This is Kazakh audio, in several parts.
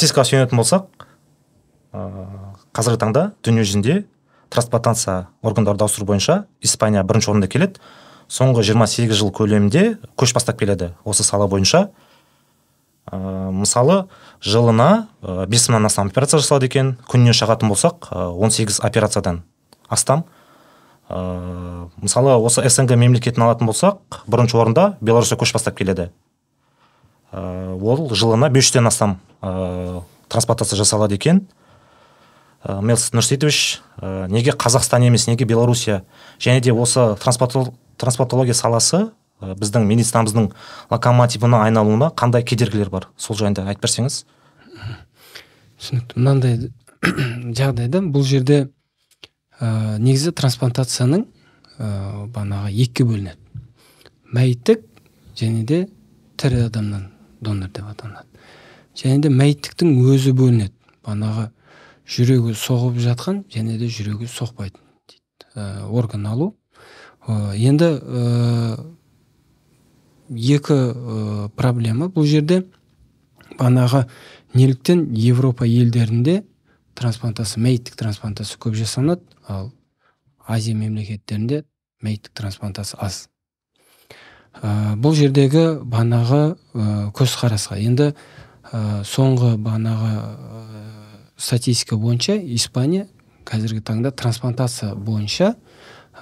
статистикаға сүйенетін болсақ ә, қазіргі таңда дүние жүзінде трансплантация органдарды ауыстыру бойынша испания бірінші орында келеді. Соңғы 28 жыл көлемінде көш бастап келеді осы сала бойынша. Ә, мысалы жылына ә, бес мыңнан астам операция жасалады екен. Күніне шағатын болсақ ә, 18 операциядан астам. Ә, мысалы осы снг мемлекетін алатын болсақ бірінші орында беларусия көш бастап келеді. Ә, ол жылына 500-тен астам ә, трансплантация жасалады екен. Ә, мелс нұрсейітович ә, неге қазақстан емес неге белоруссия және де осы трансплантология саласы ә, біздің медицинамыздың локомотивіне айналуына қандай кедергілер бар? Сол жайында айтып берсеңіз. Түсінікті. Мынандай жағдайда бұл жерде ә, негізі трансплантацияның ә, бағанағы екіге бөлінеді. Мәйіттік және де тірі адамнан донор деп аталады және де мәйіттіктің өзі бөлінеді. Бағанағы жүрегі соғып жатқан және де жүрегі соқпайтын дейді ә, орган алу. Ә, енді ә, екі ә, проблема бұл жерде. Бағанағы неліктен европа елдерінде трансплантация мәйіттік трансплантация көп жасалынады ал азия мемлекеттерінде мәйіттік трансплантация аз. Ә, бұл жердегі бағанағы ә, көзқарасқа. Енді ә, соңғы бағанағы ә, статистика бойынша испания қазіргі таңда трансплантация бойынша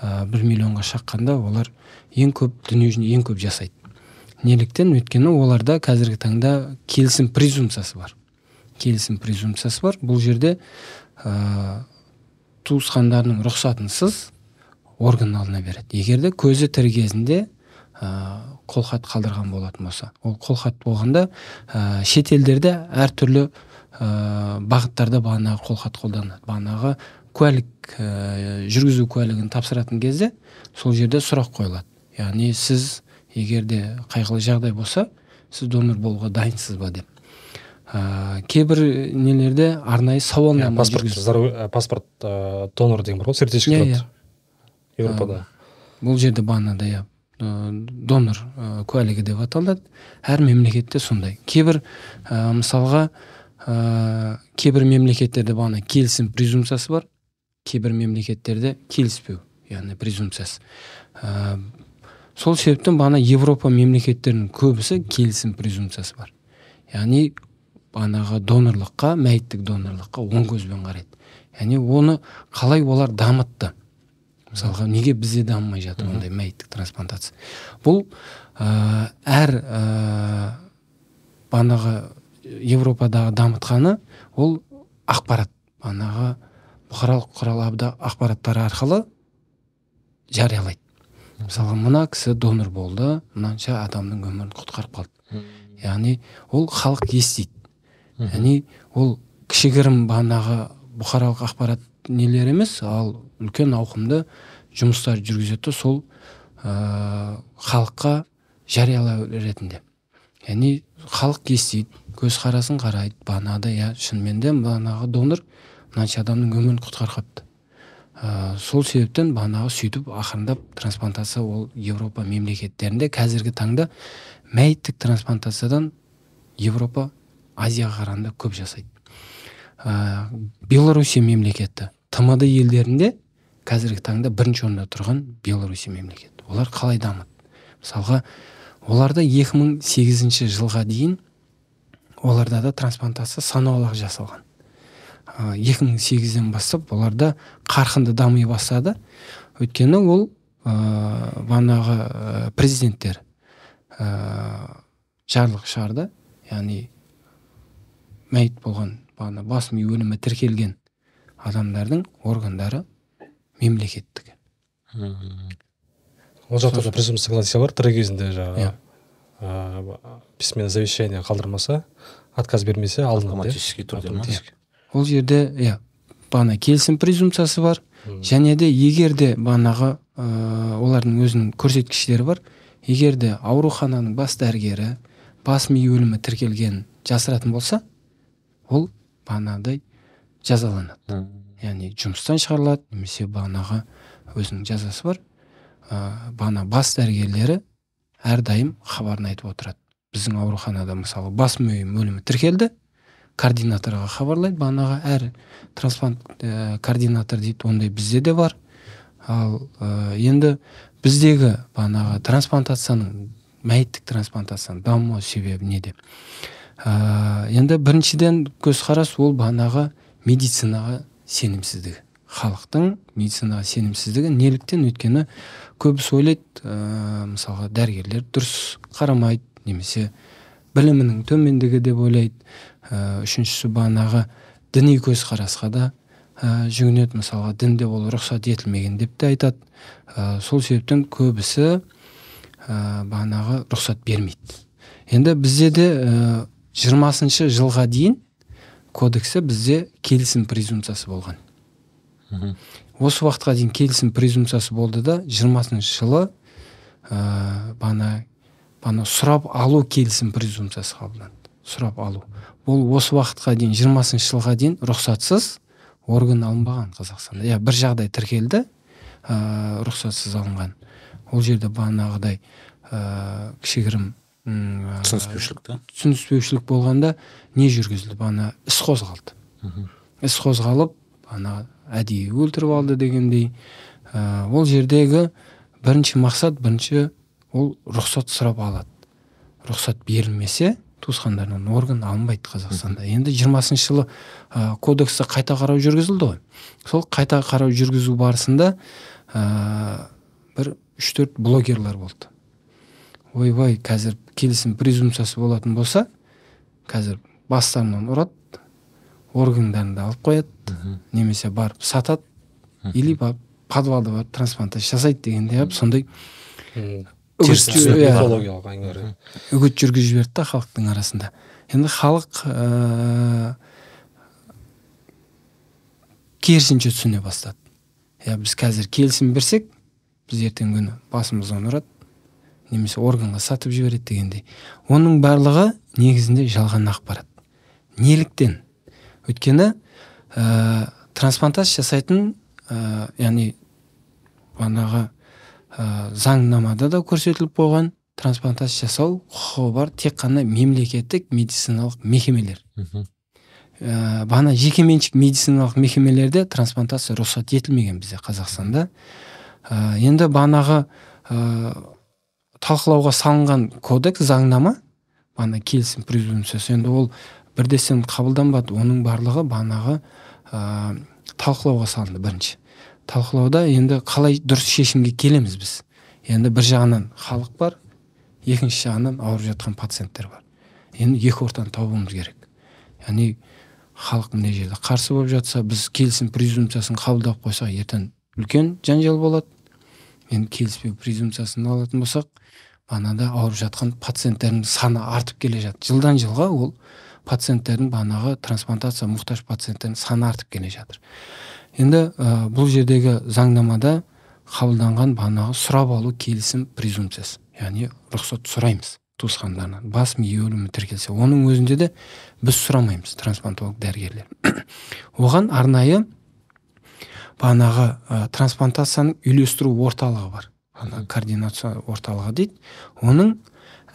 ә, бір миллионға шаққанда олар ең көп дүниежүзінде ең көп жасайды. Неліктен өйткені оларда қазіргі таңда келісім презумпциясы бар. Келісім презумпциясы бар. Бұл жерде ә, туысқандарының рұқсатынсыз орган алына береді. Егер де көзі тірі кезінде қолхат қалдырған болатын болса. Ол қолхат болғанда ә, шетелдерде әртүрлі ә, бағыттарда бағанағы қолхат қолданады. Бағанағы куәлік ә, жүргізу куәлігін тапсыратын кезде сол жерде сұрақ қойылады. Яғни сіз егер де қайғылы жағдай болса сіз донор болуға дайынсыз ба деп. Ә, кейбір нелерде арнайы сауалнама паспорт ә, паспорт ә, донор деген бар ғой сертификат. Иә, иә. европада. Бұл жерде бағанағыдай иә донор ә, куәлігі деп аталады. Әр мемлекетте сондай. Кейбір ә, мысалға ә, кейбір мемлекеттерде бағана келісім презумпциясы бар. Кейбір мемлекеттерде келіспеу яғни презумпциясы ә, сол себептен бағана европа мемлекеттерінің көбісі келісім презумпциясы бар. Яғни бағанағы донорлыққа мәйіттік донорлыққа оң көзбен қарайды. Яғни оны қалай олар дамытты? Мысалға неге бізде дамымай жатыр ондай мәйіттік трансплантация? Бұл ә, әр ә, бағанағы европадағы дамытқаны ол ақпарат. Бағанағы бұқаралық құрал ақпараттар арқылы жариялайды. Мысалға мына кісі донор болды мынанша адамның өмірін құтқарып қалды. Яғни ол халық естиді. Яғни ол кішігірім бағанағы бұқаралық ақпарат нелер емес ал үлкен ауқымды жұмыстар жүргізеді сол ә, халыққа жариялау ретінде. Яғни халық естиді көзқарасын қарайды бағанағыдай иә шынымен де бағанағы донор мынанша адамның өмірін құтқарып ә, сол себептен бағанағы сөйтіп ақырындап трансплантация ол европа мемлекеттерінде қазіргі таңда мәйіттік трансплантациядан европа азияға қарағанда көп жасайды. Ә, белоруссия мемлекеті тмд елдерінде қазіргі таңда бірінші орында тұрған белоруссия мемлекеті олар қалай дамыды? Мысалға оларда 2008 жылға дейін оларда да трансплантация санаулы жасалған. Ә, 2008-ден бастап оларда қарқынды дами бастады. Өйткені ол ә, бағанағы ә, президенттер ә, жарлық шығарды яғни мәйіт болған бағана бас ми өлімі тіркелген адамдардың органдары мемлекеттікі ол жақта да презумпция согласия бар. Тірі кезінде жаңағы иә. письменное завещание қалдырмаса отказ бермесе алынады автоматический түрде ол жерде иә бағана келісім презумпциясы бар. Және де егер де бағанағы ә, олардың өзінің көрсеткіштері бар егер де аурухананың бас дәрігері бас ми өлімі тіркелген жасыратын болса ол бағанағыдай жазаланады. Яғни жұмыстан шығарылады немесе бағанағы өзінің жазасы бар. Ә, бағана бас дәрігерлері әрдайым хабарын айтып отырады. Біздің ауруханада мысалы бас ми өлімі тіркелді координаторға хабарлайды бағанағы әр трансплант ә, координатор дейді ондай бізде де бар. Ал ә, енді біздегі бағанағы трансплантацияның мәйіттік трансплантацияның даму себебі неде? Ә, енді біріншіден көзқарас ол бағанағы медицинаға сенімсіздігі. Халықтың медицинаға сенімсіздігі неліктен өйткені көбісі ойлайды ә, мысалға дәрігерлер дұрыс қарамайды немесе білімінің төмендігі деп ойлайды. Ә, үшіншісі бағанағы діни көзқарасқа да ә, жүгінеді. Мысалға дінде ол рұқсат етілмеген деп те айтады. Ә, сол себептен көбісі ә, бағанағы рұқсат бермейді. Енді бізде де жиырмасыншы жылға дейін кодексте бізде келісім презумпциясы болған. Осы уақытқа дейін келісім презумпциясы болды да жиырмасыншы жылы ә, бағана бағана сұрап алу келісім презумпциясы қабылданды. Сұрап алу. Бұл осы уақытқа дейін жиырмасыншы жылға дейін рұқсатсыз орган алынбаған қазақстанда. Иә бір жағдай тіркелді ә, рұқсатсыз алынған. Ол жерде бағанағыдай ә, кішігірім түсініспеушілік та? Түсініспеушілік болғанда не жүргізілді бағана іс қозғалды. Іс қозғалып ана әдейі өлтіріп алды дегендей ә, ол жердегі бірінші мақсат бірінші ол рұқсат сұрап алады. Рұқсат берілмесе туысқандарынан орган алынбайды қазақстанда. Енді жиырмасыншы жылы ә, кодексті қайта қарау жүргізілді ғой. Сол қайта қарау жүргізу барысында ә, бір үш төрт блогерлар болды. Ойбай қазір келісім презумпциясы болатын болса қазір бастарынан ұрады органдарыңды алып қояды немесе барып сатады или барып подвалда барып трансплантация жасайды дегендей қылып сондай иә. үгіт жүргізіп жіберді да халықтың арасында. Енді халық ә, керісінше түсіне бастады. Иә біз қазір келісім берсек біз ертеңгі күні басымыздан ұрады. Немесе органға сатып жібереді дегендей. Оның барлығы негізінде жалған ақпарат. Неліктен? Өйткені ә, трансплантация жасайтын ә, яғни бағанағы ә, заңнамада да көрсетіліп қойған трансплантация жасау құқығы бар тек қана мемлекеттік медициналық мекемелер. Ә, бағана жекеменшік медициналық мекемелерде трансплантация рұқсат етілмеген бізде қазақстанда. Ә, енді бағанағы ә, талқылауға салынған кодекс заңнама бағана келісім презумпциясы енді ол бірдесен қабылданбады оның барлығы бағанағы ә, талқылауға салынды бірінші. Талқылауда енді қалай дұрыс шешімге келеміз біз? Енді бір жағынан халық бар екінші жағынан ауырып жатқан пациенттер бар. Енді екі ортаны табуымыз керек. Яғни халық мына жерде қарсы болып жатса біз келісім презумпциясын қабылдап қойсақ ертең үлкен жанжал болады. Енді келіспеу презумпциясын алатын болсақ бағанада ауырып жатқан пациенттердің саны артып келе жатыр жылдан жылға ол пациенттердің бағанағы трансплантация мұқтаж пациенттердің саны артып келе жатыр. Енді ә, бұл жердегі заңнамада қабылданған бағанағы сұрап алу келісім презумпциясы яғни рұқсат сұраймыз туысқандарынан. Бас миы өлімі тіркелсе оның өзінде де біз сұрамаймыз трансплантолог дәрігерлер. Оған арнайы бағанағы ә, трансплантацияның үйлестіру орталығы бар. Ана координация орталығы дейді. Оның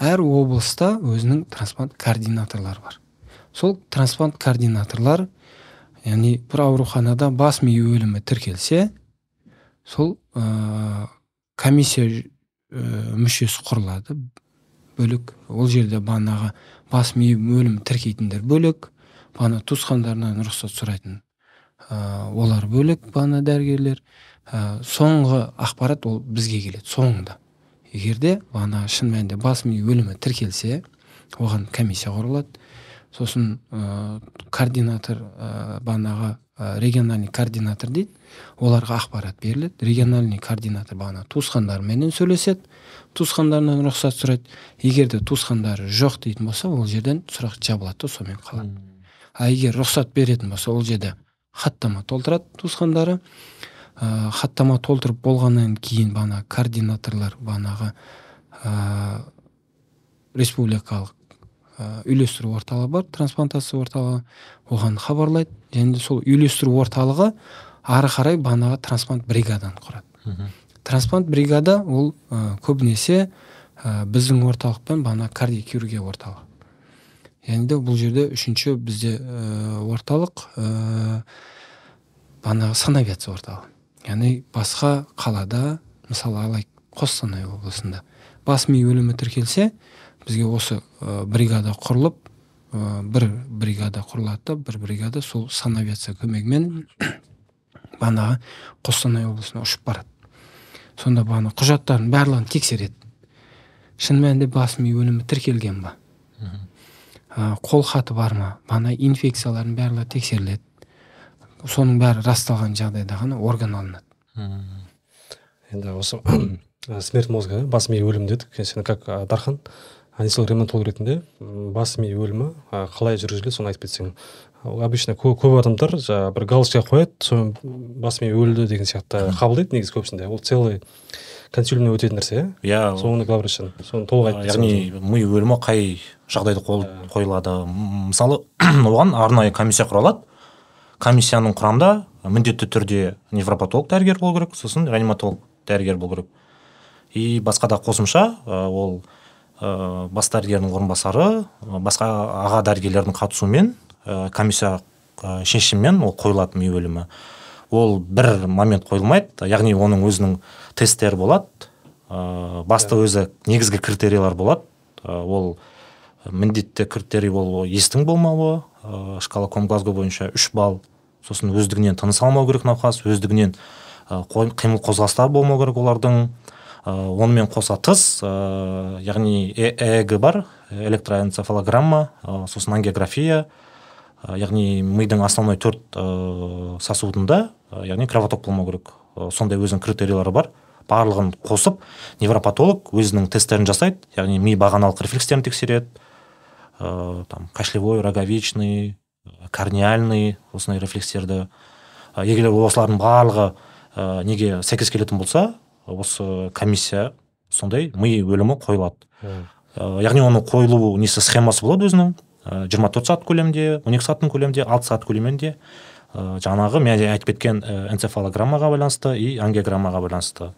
әр облыста өзінің трансплант координаторлары бар. Сол трансплант координаторлар яғни бір ауруханада бас ми өлімі тіркелсе сол ә, комиссия ә, мүшесі құрылады. Бөлек ол жерде бағанағы бас ми өлімі тіркейтіндер бөлек бағана туысқандарынан рұқсат сұрайтын олар бөлек бағана дәрігерлер. Ә, соңғы ақпарат ол бізге келеді соңында. Егерде бағана шын мәнінде бас ми өлімі тіркелсе оған комиссия құрылады. Сосын ә, координатор ә, бағанағы ә, региональный координатор дейді оларға ақпарат беріледі. Региональный координатор бағана туысқандарымен сөйлеседі туысқандарынан рұқсат сұрайды. Егер де туысқандары жоқ дейтін болса ол жерден сұрақ жабылады да сонымен қалады. А егер рұқсат беретін болса ол жерде хаттама толтырады туысқандары. Ә, хаттама толтырып болғаннан кейін бағана координаторлар бағанағы ә, республикалық үйлестіру орталығы бар трансплантация орталығы оған хабарлайды. Және сол үйлестіру орталығы ары қарай бағанағы трансплант бригаданы құрады. Трансплант бригада ол ә, көбінесе ә, біздің орталықпен бағана кардиохирургия орталығы. Және де бұл жерде үшінші бізде ә, орталық ә, бағанағы санавиация орталығы. Яғни басқа қалада мысалы алайық қостанай облысында бас ми өлімі тіркелсе бізге осы ә, бригада құрылып ә, бір бригада құрылады да бір бригада сол санавиация көмегімен бағанағы қостанай облысына ұшып барады. Сонда бағана құжаттардың барлығын тексереді. Шын мәнінде бас ми өлімі тіркелген ба? Қол хаты бар ма? Бағана инфекциялардың барлығы тексеріледі. Соның бәрі расталған жағдайда ғана орган алынады. Енді осы смерть мозга бас ми өлім дедік. Сен как дархан анестезиолог реаниматолог ретінде бас ми өлімі қалай жүргізіледі соны айтып кетсең. Обычно көп, көп адамдар жаңағы бір галочка қояды соны бас ми өлді деген сияқты қабылдайды негізі көбісінде. Ол целый консилиумнен өтетін нәрсе иә иә. Соны главврач соны толық айтып яғни ми өлімі қай жағдайда қойылады? Мысалы оған арнайы комиссия құралады. Комиссияның құрамында міндетті түрде невропатолог дәрігер болу керек сосын реаниматолог дәрігер болу керек. И басқа да қосымша ол ә, бас дәрігердің орынбасары басқа аға дәрігерлердің қатысуымен ә, комиссия ә, шешімімен ол қойылады ми өлімі. Ол бір момент қойылмайды. Яғни оның өзінің тесттері болады. Ә, басты өзі негізгі критериялар болады. Ә, ол міндетті критерий ол естің болмауы ә, шкала комглазго бойынша үш балл. Сосын өздігінен тыныс алмау керек науқас өздігінен ә, қимыл қозғалыстар болмау керек олардың. Ә, онымен қоса тыс ә, яғни ээг бар электроэнцефалограмма ә, сосын ангиография. Ә, яғни мидың основной төрт ә, сосудында. Яғни кровоток болмау керек. Ә, сондай өзінің критериялары бар. Барлығын қосып невропатолог өзінің тесттерін жасайды. Яғни ми бағаналық рефлекстерін тексереді. Ә, там кашлевой роговичный корниальный осындай рефлекстерді. Ә, егер осылардың барлығы ә, неге сәйкес келетін болса осы комиссия сондай ми өлімі қойылады. Ә, яғни оның қойылу несі схемасы болады өзінің. Жиырма төрт сағат көлемінде он екі сағаттың көлемінде алты сағат көлемінде. Ә, жаңағы мен айтып кеткен ә, энцефалограммаға байланысты и ангиограммаға байланысты.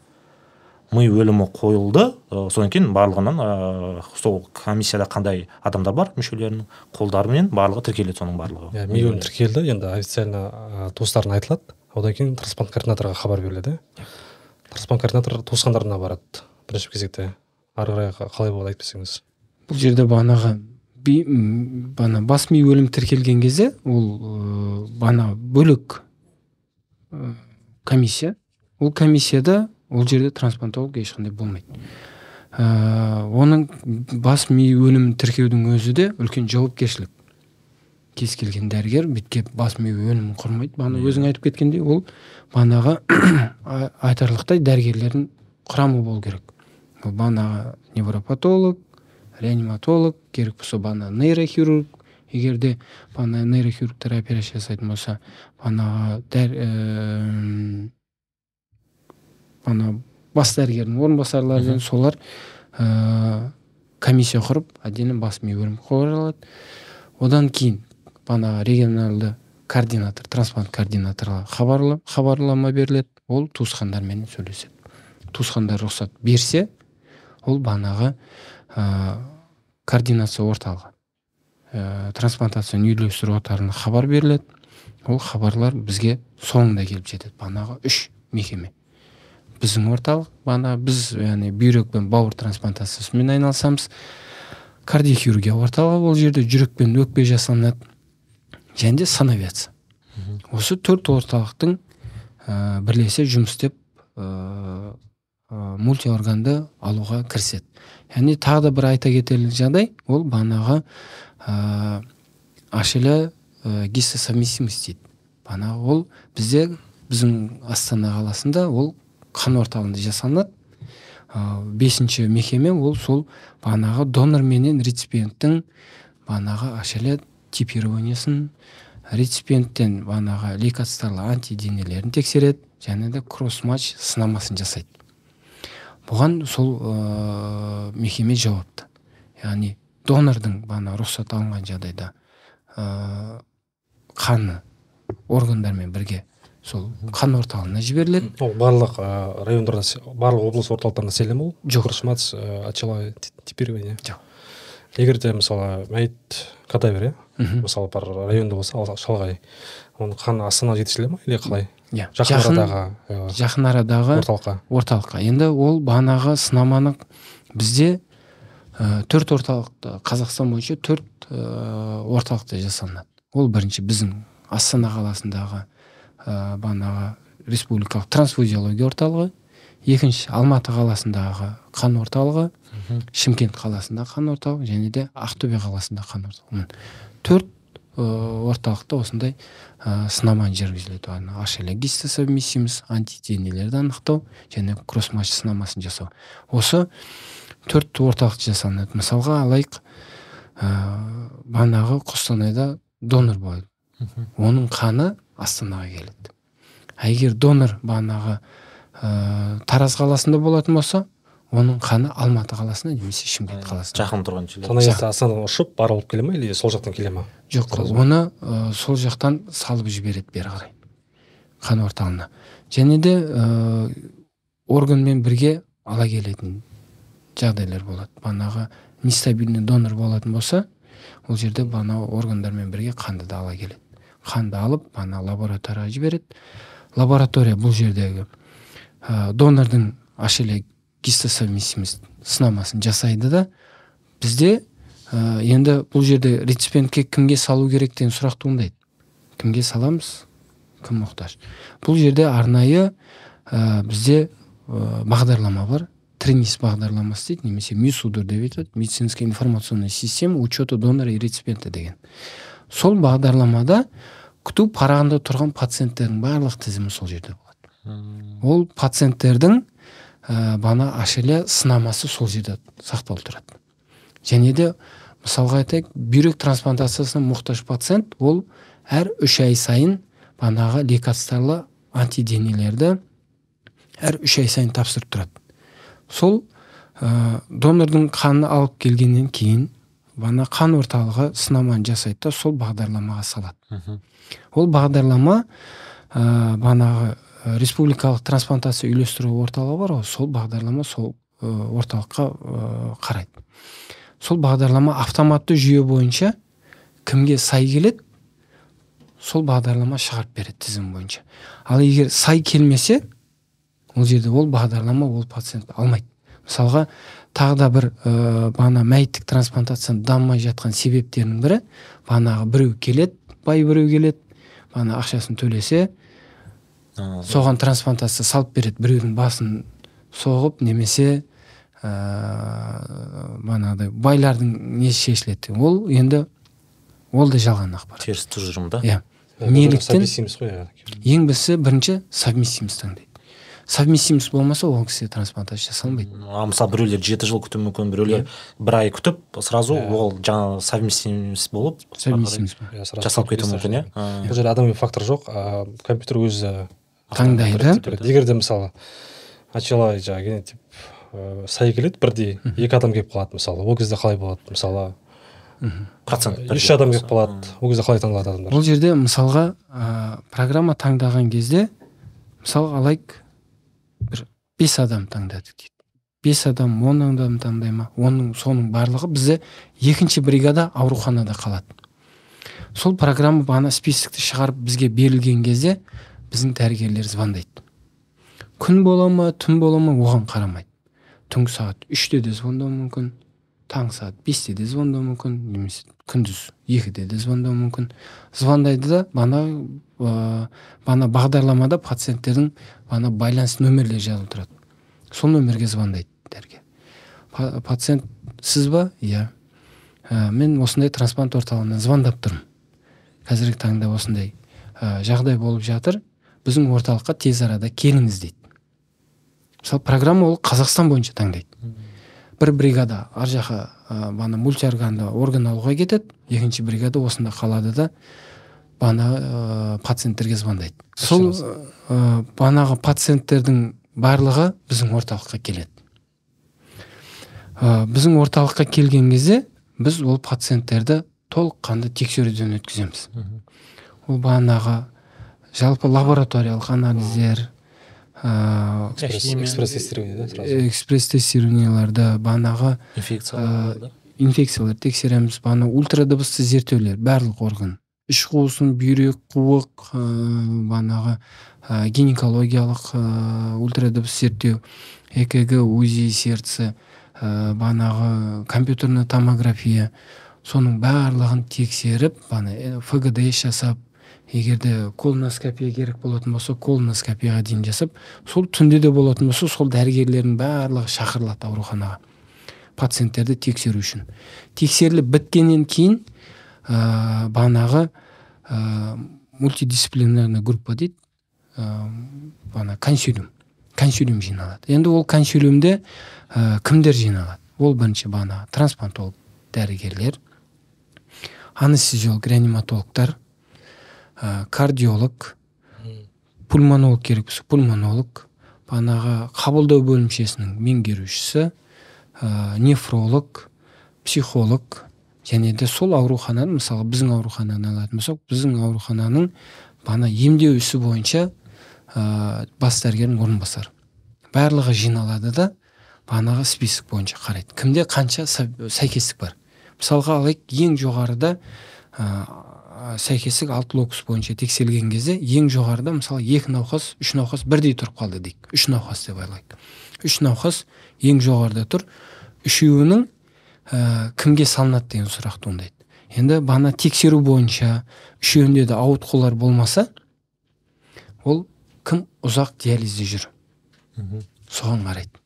Ми өлімі қойылды ә, содан кейін барлығынан ә, сол комиссияда қандай адамдар бар мүшелерінің қолдарымен барлығы тіркеледі соның барлығы. Иә ми өлім тіркелді. Енді официально ә, туыстарына айтылады. Одан кейін трансплант координаторға хабар беріледі. Трансплант координатор туысқандарына барады бірінші кезекте. Ары қарай қалай болады айтып берсеңіз. Бұл жерде бағанағы бана бас ми өлім тіркелген кезде ол ә, бана бөлек ә, комиссия. Ол комиссияда ол жерде трансплантолог ешқандай болмайды. Ә, оның бас ми өлімін тіркеудің өзі де үлкен жауапкершілік. Кез келген дәрігер бүйтіп бас ми өлімін құрмайды. Бағана өзің айтып кеткендей ол бағанағы айтарлықтай дәрігерлердің құрамы болу керек. Ол бағанағы невропатолог реаниматолог керек болса бағана нейрохирург егер де бағана нейрохирургтар операция жасайтын болса бағанағы дәр ә, ана бас дәрігердің орынбасарлары солар ә, комиссия құрып отдельно бас ми бөлім құралады одан кейін бағанағы регионалды координатор трансплант координаторға хабарла, хабарлама беріледі. Ол туысқандармен сөйлеседі. Туысқандар рұқсат берсе ол бағанағы ә, координация орталығы ә, трансплантацияны үйлестіру орталығына хабар беріледі. Ол хабарлар бізге соңында келіп жетеді. Бағанағы үш мекеме. Біздің орталық бағана біз яғни бүйрек пен бауыр трансплантациясымен айналысамыз. Кардиохирургия орталығы ол жерде жүрек пен өкпе жасалынады. Және де санавиация. Осы төрт орталықтың ә, бірлесе жұмыс істеп ә, мультиорганды алуға кіріседі. Яғни тағы да бір айта кетерлік жағдай ол бағанағы ә, ашілі ә, гистосовместимость дейді бағанағы ол бізде біздің астана қаласында ол қан орталығында жасалынады. Бесінші мекеме ол сол бағанағы донор менен реципиенттің бағанағы ашілі типированиясын реципиенттен бағанағы лейкоцитарлы антиденелерін тексереді және де кросс матч сынамасын жасайды. Бұған сол ә, мекеме жауапты. Яғни донордың бағана рұқсат алынған жағдайда ә, қаны органдармен бірге сол қан орталығына жіберіледі. Ол барлық ә, райондарда барлық облыс орталықтарында істеле ма ол? Жоқ. Матч очеловое типирование жоқ. Егер де мысалы мәйіт кадавер иә? Мысалы бір районда болса ал- шалғай оның қаны астанаға жеткізіле ма или қалай? Иә жақын арадағы э, жақын арадағы орталыққа. орталыққа. Енді ол бағанағы сынаманы бізде ә, төрт орталықта қазақстан бойынша төрт ә, орталықта жасалынады. Ол бірінші біздің астана қаласындағы ә, бағанағы республикалық трансфузиология орталығы. Екінші алматы қаласындағы қан орталығы. Шымкент қаласындағы қан орталығы және де ақтөбе қаласындағы қан орталығы. Төрт орталықта осындай ә, сынама жүргізіледі ана ашеле гистосовместимость антиденелерді анықтау және кросс матч сынамасын жасау. Осы төрт орталықта жасалынады мысалға алайық ә, бағанағы қостанайда донор болады оның қаны астанаға келеді. А егер донор бағанағы ә, тараз қаласында болатын болса оның қаны алматы қаласына немесе шымкент қаласына. жақын тұрған жерлер. Астанадан ұшып барып алып келе ма или сол жақтан келе ма жоқ оны ә, сол жақтан салып жібереді бері қарай қан орталығына және де ә, органмен бірге ала келетін жағдайлар болады. Бағанағы нестабильный донор болатын болса ол жерде бағанағы органдармен бірге қанды да ала келеді. Қанды алып бағана лабораторияға жібереді. Лаборатория бұл жердегі ә, донордың ашеле гистосовместимость сынамасын жасайды да. Бізде ә, енді бұл жерде реципиентке кімге салу керек деген сұрақ туындайды. Кімге саламыз? Кім мұқтаж? Бұл жерде арнайы ә, бізде ә, бағдарлама бар. Тренис бағдарламасы дейді немесе мисудр деп айтады. Медицинская информационная система учета донора и реципиента деген. Сол бағдарламада күту парағында тұрған пациенттердің барлық тізімі сол жерде болады. Ол пациенттердің ә, бағана ашеле сынамасы сол жерде сақталып тұрады. Және де мысалға айтайық бүйрек трансплантациясына мұқтаж пациент ол әр үш ай сайын бағанағы лекарстволы антиденелерді әр үш ай сайын тапсырып тұрады. Сол ә, донордың қанын алып келгеннен кейін бағана қан орталығы сынаманы жасайды да сол бағдарламаға салады. Ол бағдарлама ә, бағанағы республикалық трансплантация үйлестіру орталығы бар ғой. Сол бағдарлама сол ә, орталыққа ә, қарайды. Сол бағдарлама автоматты жүйе бойынша кімге сай келеді сол бағдарлама шығарып береді тізім бойынша. Ал егер сай келмесе ол жерде ол бағдарлама ол пациентті алмайды. Мысалға тағы да бір ә, бағана мәйіттік трансплантацияның дамымай жатқан себептерінің бірі бағанағы біреу келеді бай біреу келеді бағана ақшасын төлесе соған трансплантация салып береді. Біреудің басын соғып немесе ә, бағанағыдай байлардың несі шешіледі. Ол енді ол да жалған ақпарат. Теріс тұжырым да? Иә. Неліктен иә. ең бірінші бірінші совместимость таңдайды совместимость болмаса ол кісіге трансплантация жасалынбайды а мысалы біреулер жеті жыл күтуі мүмкін біреулер бір ай күтіп сразу Иә. ол жаңағы совместимость болып совместимость? Иә, жасалып кетуі мүмкін иә? бұл жерде адами фактор жоқ. Компьютер өзі Таңдайды. егер де мысалы начало жаңағы генотип ә, сай келеді бірдей екі адам келіп қалады мысалы. Ол кезде қалай болады? Мысалы процент үш адам келіп қалады. Ол кезде қалай таңдалады адамдар? Бұл жерде мысалға ә, программа таңдаған кезде мысалға алайық бір бес адам таңдадық дейді. Бес адам он адам таңдай ма? Оның соның барлығы бізде екінші бригада ауруханада қалады. Сол программа бағана списокті шығарып бізге берілген кезде біздің дәрігерлер звондайды. Күн бола ма түн бола ма оған қарамайды. Түнгі сағат үште де звондауы мүмкін таңғы сағат бесте де звондауы мүмкін немесе күндіз екіде де звондауы мүмкін. Звондайды да бана ә, бана бағдарламада пациенттердің бана байланыс нөмірлері жазылып тұрады. Сол нөмерге звондайды дәрігер. Па- пациент сіз ба? Иә. «Ә, мен осындай трансплант орталығынан звондап тұрмын. Қазіргі таңда осындай ә, жағдай болып жатыр. Біздің орталыққа тез арада келіңіз дейді. Мысалы программа ол қазақстан бойынша таңдайды. Бір бригада ар жаққа ә, бана мультиорганды орган алуға кетеді екінші бригада осында қалады да бана ә, пациенттерге звондайды. Сол ә, банағы пациенттердің барлығы біздің орталыққа келеді. Ә, біздің орталыққа келген кезде біз ол пациенттерді толыққанды тексеруден өткіземіз. Ол бағанағы жалпы лабораториялық анализдер экспресс экспресс тестирование да сразу? экспресс тестированияларды бағанағы инфекция инфекциялар. Тексереміз бана ультрадыбысты зерттеулер барлық орган. Іш қуысын бүйрек қуық банағы ә, гинекологиялық ә, ультрадыбыс зерттеу экг узи сердце ә, банағы компьютерный томография. Соның барлығын тексеріп бана фгдш жасап егерде колоноскопия керек болатын болса колоноскопияға дейін жасап сол түнде де болатын болса сол дәрігерлердің барлығы шақырылады ауруханаға. Пациенттерді тексеру үшін. Тексеріліп біткеннен кейін ә, банағы ә, мультидисциплинарный группа дейді ә, бана консилиум. Консилиум жиналады. Енді ол консилиумде ә, кімдер жиналады? Ол бірінші бана трансплантолог дәрігерлер. Анестезиолог реаниматологтар. Ә, кардиолог пульмонолог керек болса пульмонолог. Банағы қабылдау бөлімшесінің меңгерушісі ә, нефролог психолог. Және де сол аурухананың мысалы біздің аурухананы алатын болсақ біздің аурухананың бана емдеу ісі бойынша ә, бас дәрігердің орынбасары. Барлығы жиналады да банағы список бойынша қарайды. Кімде қанша сәйкестік бар? Мысалға алайық ең жоғарыда сәйкестік алты локус бойынша тексерілген кезде ең жоғарыда мысалы екі науқас үш науқас бірдей тұрып қалды дейік. Үш науқас деп айлайық үш науқас ең жоғарыда тұр. Үшеуінің ә, кімге салынады деген сұрақ туындайды енді бана тексеру бойынша үшеуінде де ауытқулар болмаса ол кім ұзақ диализде жүр? Соған қарайды.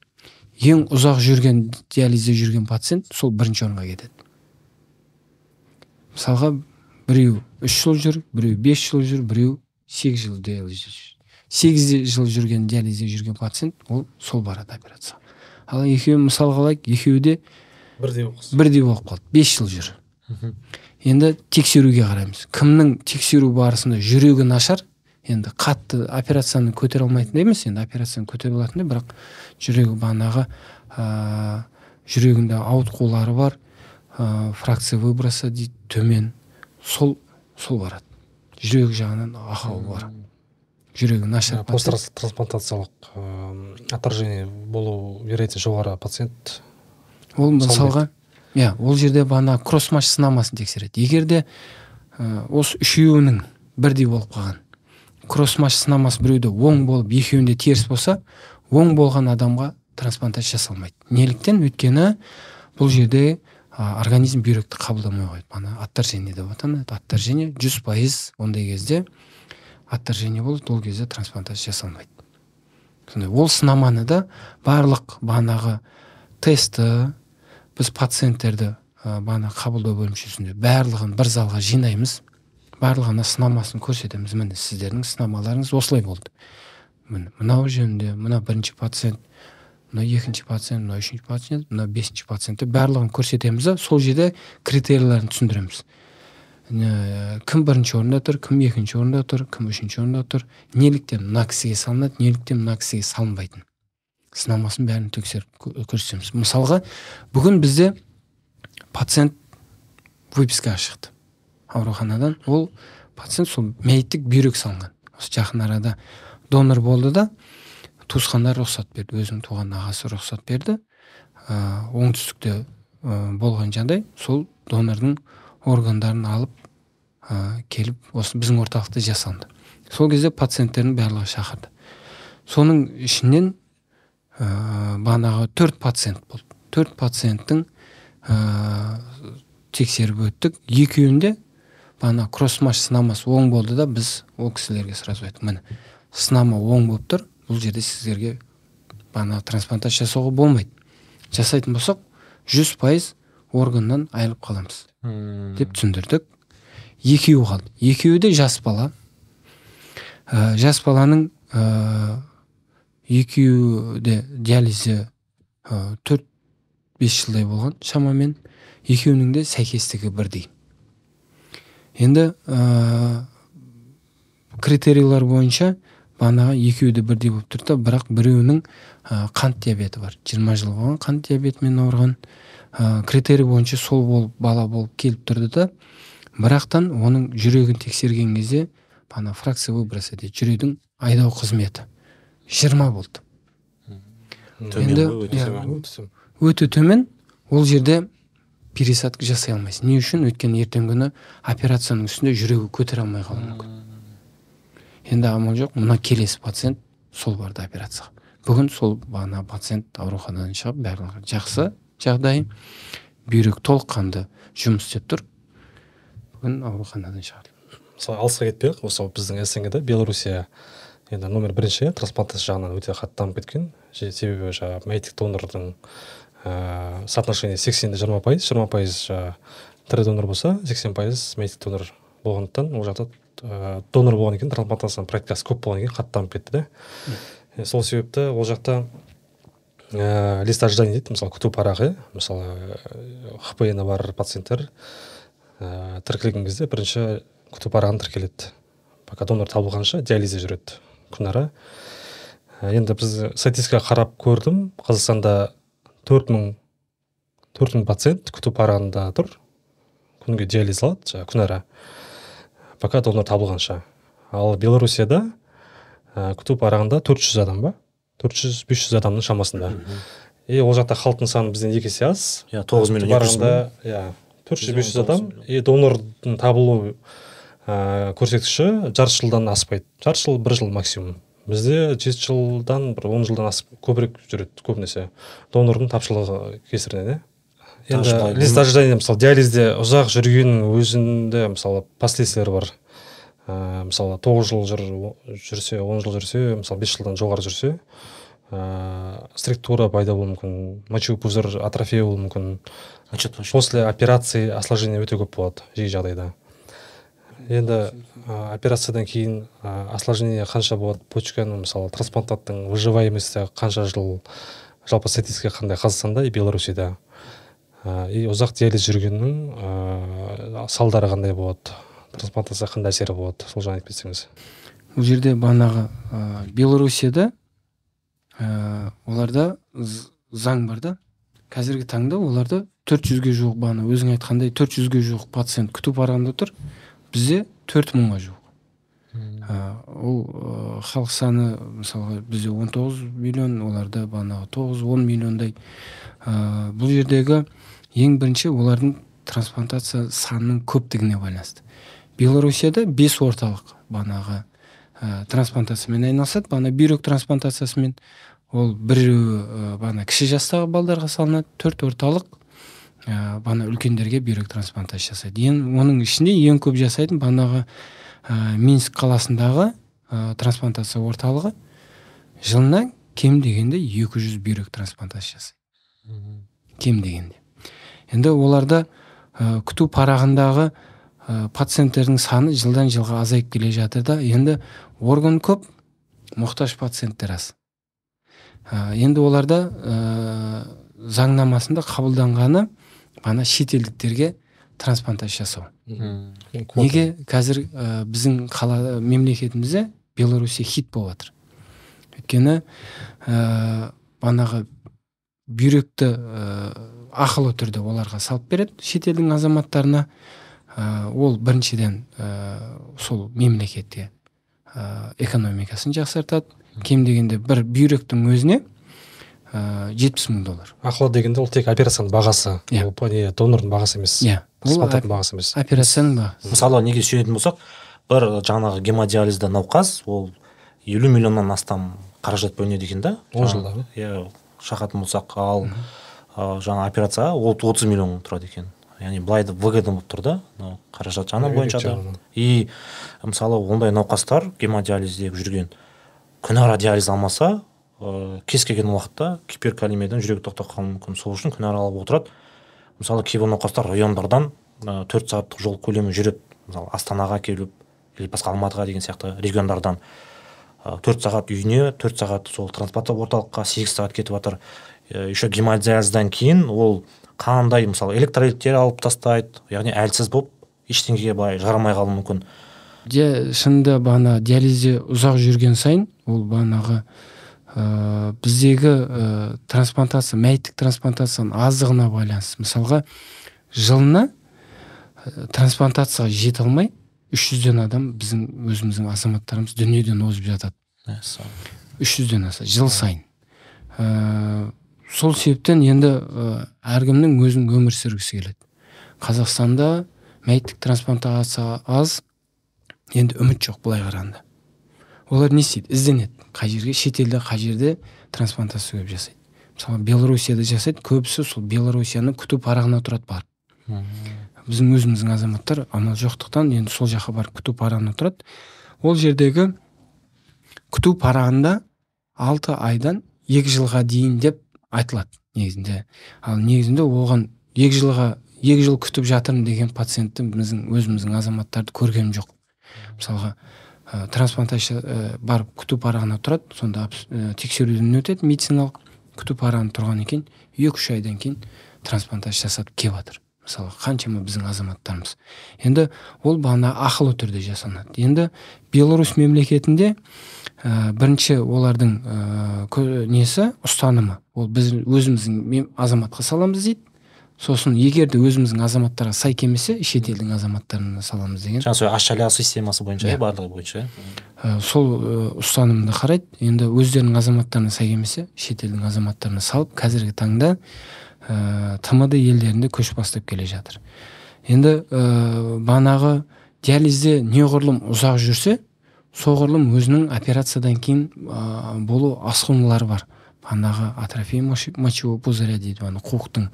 Ең ұзақ жүрген диализде жүрген пациент сол бірінші орынға кетеді. Мысалға біреу үш жыл жүр біреу бес жыл жүр біреу сегіз жыл диализде сегіз жыл жүрген диализде жүрген пациент ол сол барады операцияға ал екеуі мысалға алайық екеуі де бірдей болып бірдей болып қалды бес жыл жүр. Енді тексеруге қараймыз. Кімнің тексеру барысында жүрегі нашар? Енді қатты операцияны көтере алмайтындай емес енді операцияны көтере алатындай бірақ жүрегі бағанағы ә, жүрегінде ауытқулары бар ә, фракция выброса дейді төмен. Сол сол барады. Жүрек жағынан ақауы бар жүрегі нашар посттрансплантациялық ыыы отторжение болу вероятность жоғары пациент ол мысалға иә ол жерде бағана кроссматч сынамасын тексереді. Егер де ә, осы үшеуінің бірдей болып қалған кроссматч сынамасы біреуде оң болып екеуінде теріс болса оң болған адамға трансплантация жасалмайды. Неліктен өйткені бұл жерде организм бүйректі қабылдамай қойды ана отторжение деп аталады отторжение жүз пайыз ондай кезде отторжение болады ол кезде трансплантация жасалмайды. Сондай ол сынаманы да барлық бағанағы тестті біз пациенттерді ә, бағана қабылдау бөлімшесінде барлығын бір залға жинаймыз. Барлығына сынамасын көрсетеміз. Міне сіздердің сынамаларыңыз осылай болды. Міне мынау жөнінде мына бірінші пациент мына екінші пациент мына үшінші пациент мына бесінші пациент деп барлығын көрсетеміз да сол жерде критерийлерін түсіндіреміз. Кім бірінші орында тұр кім екінші орында тұр кім үшінші орында тұр. Неліктен мына кісіге салынады неліктен мына кісіге салынбайтын. Сынамасын бәрін тексеріп көрсетеміз. Мысалға бүгін бізде пациент выпискаға шықты. Ауруханадан ол пациент сол мәйіттік бүйрек салынған. Осы жақын арада донор болды да туысқандар рұқсат берді өзінің туған ағасы рұқсат берді. Ә, оңтүстікте ә, болған жағдай сол донордың органдарын алып ә, келіп осы біздің орталықта жасалды сол кезде пациенттердің барлығы шақырды. Соның ішінен ә, бағанағы төрт пациент болды. Төрт пациенттің ә, тексеріп өттік. Екеуінде бағана кроссмаш сынамасы оң болды да біз ол кісілерге сразу айттық міне сынама оң болып тұр бұл жерде сіздерге бағанағы трансплантация жасауға болмайды. Жасайтын болсақ жүз пайыз органнан айырылып қаламыз. Деп түсіндірдік. Екеуі қалды. Екеуі де жас бала. Ә, жас баланың ә, екеуі де диализі ә, төрт бес жылдай болған шамамен. Екеуінің де сәйкестігі бірдей енді ә, критерийлер бойынша бағанағы екеуі де бірдей болып тұрды да бірақ біреуінің ә, қант диабеті бар. жиырма жыл болған қант диабетімен ауырған ә, критерий бойынша сол болып бала болып келіп тұрды да бірақтан оның жүрегін тексерген кезде ана фракция выброса дейді жүрегдің айдау қызметі жиырма болды. Енді өте төмен. ол жерде пересадка жасай алмайсың не үшін? Өйткені ертеңгі күні операцияның үстінде жүрегі көтере алмай қалуы мүмкін. Енді амал жоқ мына келесі пациент сол барды операцияға бүгін сол бағана пациент ауруханадан шығып барлығы жақсы жағдайы бүйрек толыққанды жұмыс істеп тұр. Бүгін ауруханадан шығарды мысалы алысқа кетпей ақ осы біздің снг белоруссия енді номер бірінші иә трансплантация жағынан өте қатты дамып кеткен. Себебі жаңағы мәйіттік донордың ә, соотношение сексен де жиырма пайыз жиырма пайыз жаңағы тірі донор болса сексен пайыз мәйіттік донор болғандықтан ол жақта ә, донор болғаннан кейін трансплантацияның практикасы көп болғаннан кейін қатты дамып кетті да ә, сол себепті ол жақта ә, лист ожидания дейді мысалы күту парағы мысалы хпн бар пациенттер ә, тіркелген кезде бірінші күту парағын тіркеледі. Пока донор табылғанша диализде жүреді күнара. Енді біз статистикаға қарап көрдім қазақстанда төрт мың төрт мың пациент күту парағында тұр. Күнге диализ алады жаңағы күнара. Пока донор табылғанша. Ал белоруссияда ә, күту парағында төрт жүз адам ба? төрт жүз бес жүз адамның шамасында. И ол жақта халықтың саны бізден екі есе аз. Иә тоғыз миллион мың. иә төрт жүз бес жүз адам. и донордың табылу ә, көрсеткіші жарты жылдан аспайды. Жарты жыл бір жыл максимум. Бізде жеті жылдан бір он жылдан асып көбірек жүреді көбінесе. Донордың тапшылығы кесірінен иә. Енді лист ожидания мысалы диализде ұзақ жүргеннің өзінде мысалы последствиялар бар. Ә, мысалы тоғыз жыл жүр, жүрсе он жыл жүрсе мысалы бес жылдан жоғары жүрсе ә, структура пайда болуы мүмкін мочевой пузырь атрофия болуы мүмкін. После операции осложнение өте көп болады жиі жағдайда. Енді ә, операциядан кейін ә, осложнение қанша болады? Почканың мысалы трансплантаттың выживаемости қанша жыл? Жалпы статистика қандай? Қазақстанда и белоруссияда. И ұзақ диализ жүргеннің ә, салдары қандай болады? Трансплантация қандай әсері болады? Сол жағын айтып кетсеңіз. Бұл жерде бағанағы ә, белоруссияда ә, оларда заң бар да. Қазіргі таңда оларда төрт жүзге жуық бағана өзің айтқандай төрт жүзге жуық пациент күту парағында тұр. Бізде төрт мыңға жуық. Ол ә, халық саны мысалға бізде 19 миллион оларда бағанағы тоғыз он миллиондай. Ә, бұл жердегі ең бірінші олардың трансплантация санының көптігіне байланысты. Белоруссияда бес орталық бағанағы ә, трансплантациямен айналысады. Бағана бүйрек трансплантациясымен ол біреуі ә, бағана кіші жастағы балдарға салынады. Төрт орталық ә, бағана үлкендерге бүйрек трансплантация жасайды. Ең оның ішінде ең көп жасайтын бағанағы ә, минск қаласындағы ә, трансплантация орталығы. Жылына кем дегенде 200 бүйрек трансплантация жасайды. Кем дегенде. Енді оларда ә, күту парағындағы ә, пациенттердің саны жылдан жылға азайып келе жатыр да. Енді орган көп мұқтаж пациенттер аз. Ә, енді оларда ә, заңнамасында қабылданғаны ана шетелдіктерге трансплантация жасау. Неге қазір ә, біздің қала мемлекетімізде белоруссия хит болып жатыр өйткені ә, бағанағы бүйректі ә, ақылы түрде оларға салып береді шетелдің азаматтарына. Ә, ол біріншіден ә, сол мемлекетте ә, экономикасын жақсартады. Кем дегенде бір бүйректің өзіне ыыы жетпіс мың доллар. Ақылы дегенде ол тек операцияның бағасы. Иә. Донордың бағасы емес иә. Ол бағасы емес. операцияның бағасы мысалы неге сүйенетін болсақ бір жаңағы гемодиализда науқас ол елу миллионнан астам қаражат бөлінеді екен да. Он жылда иә шақатын болсақ ал жаңа операцияға ол отыз миллион тұрады екен. Яғни былай да выгодно болып тұр да мынау қаражат жағынан бойынша да. и мысалы ондай науқастар гемодиализде жүрген күнара диализ алмаса ә, кез келген уақытта гиперкалемиядан жүрегі тоқтап қалуы мүмкін. Сол үшін күнәра алып отырады. Мысалы кейбір науқастар райондардан төрт ә, сағаттық жол көлемі жүреді. Мысалы астанаға келіп или басқа алматыға деген сияқты региондардан. Төрт сағат үйіне төрт сағат сол трансплантация орталыққа сегіз сағат кетіп жатыр ә, еще гемодиализдан кейін ол қандай мысалы электролиттер алып тастайды яғни әлсіз болып ештеңеге былай жарамай қалуы мүмкін. Шынында бағана диализде ұзақ жүрген сайын ол бағанағы ә, біздегі ә, трансплантация мәйіттік трансплантацияның аздығына байланысты. Мысалға жылына ә, трансплантацияға жете алмай үш жүзден адам біздің өзіміздің азаматтарымыз дүниеден озып жатады. Үш жүзден аса жыл сайын. Ә, сол себептен енді әркімнің өзінің өмір сүргісі келеді. Қазақстанда мәйіттік трансплантация аз енді үміт жоқ былай қарағанда. Олар не істейді? Ізденеді. Қай жерге? Шетелде қай жерде трансплантация көп жасайды. Мысалы белоруссияда жасайды көбісі сол белоруссияның күту парағына тұрады барып. Біздің өзіміздің азаматтар амал жоқтықтан енді сол жаққа барып күту парағына тұрады. Ол жердегі күту парағында алты айдан екі жылға дейін деп айтылады негізінде. Ал негізінде оған екі жылға екі жыл күтіп жатырмын деген пациентті біздің өзіміздің азаматтарды көргенім жоқ. Мысалға ә, трансплантация ә, барып күту парағына тұрады сонда ә, тексеруден өтеді медициналық күту парағында тұрғаннан кейін екі үш айдан кейін трансплантация жасатып келіп жатыр мысалы қаншама біздің азаматтарымыз. Енді ол бағана ақылы түрде жасалынады. Енді беларусь мемлекетінде ә, бірінші олардың ә, несі? Ұстанымы. Ол біз өзіміздің азаматқа саламыз дейді. Сосын егер де өзіміздің азаматтарға сай келмесе шетелдің азаматтарына саламыз деген. Жаңағы сол системасы бойынша иә. барлығы бойынша. Ә, сол ұстанымды қарайды. Енді өздерінің азаматтарына сай келмесе шетелдің азаматтарына салып қазіргі таңда ә, тмд елдерінде көш бастап келе жатыр. Енді ә, бағанағы диализде неғұрлым ұзақ жүрсе соғұрлым өзінің операциядан кейін ә, болу асқынулары бар. Бағанағы атрофия мочевого пузыря дейді ана қуықтың.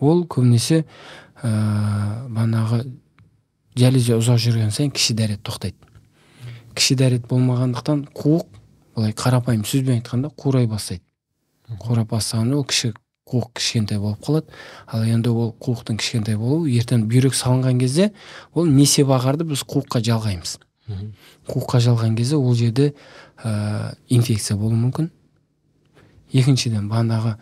Ол көбінесе ә, бағанағы диализде ұзақ жүрген сайын кіші дәрет тоқтайды. Кіші дәрет болмағандықтан қуық былай қарапайым сөзбен айтқанда қурай бастайды. Қурап бастағанда ол кіші қуық кішкентай болып қалады. Ал енді ол қуықтың кішкентай болуы ертең бүйрек салынған кезде ол несеп ағарды біз қуыққа жалғаймыз. Қуыққа жалған кезде ол жерде ә, инфекция болуы мүмкін. Екіншіден бағанағы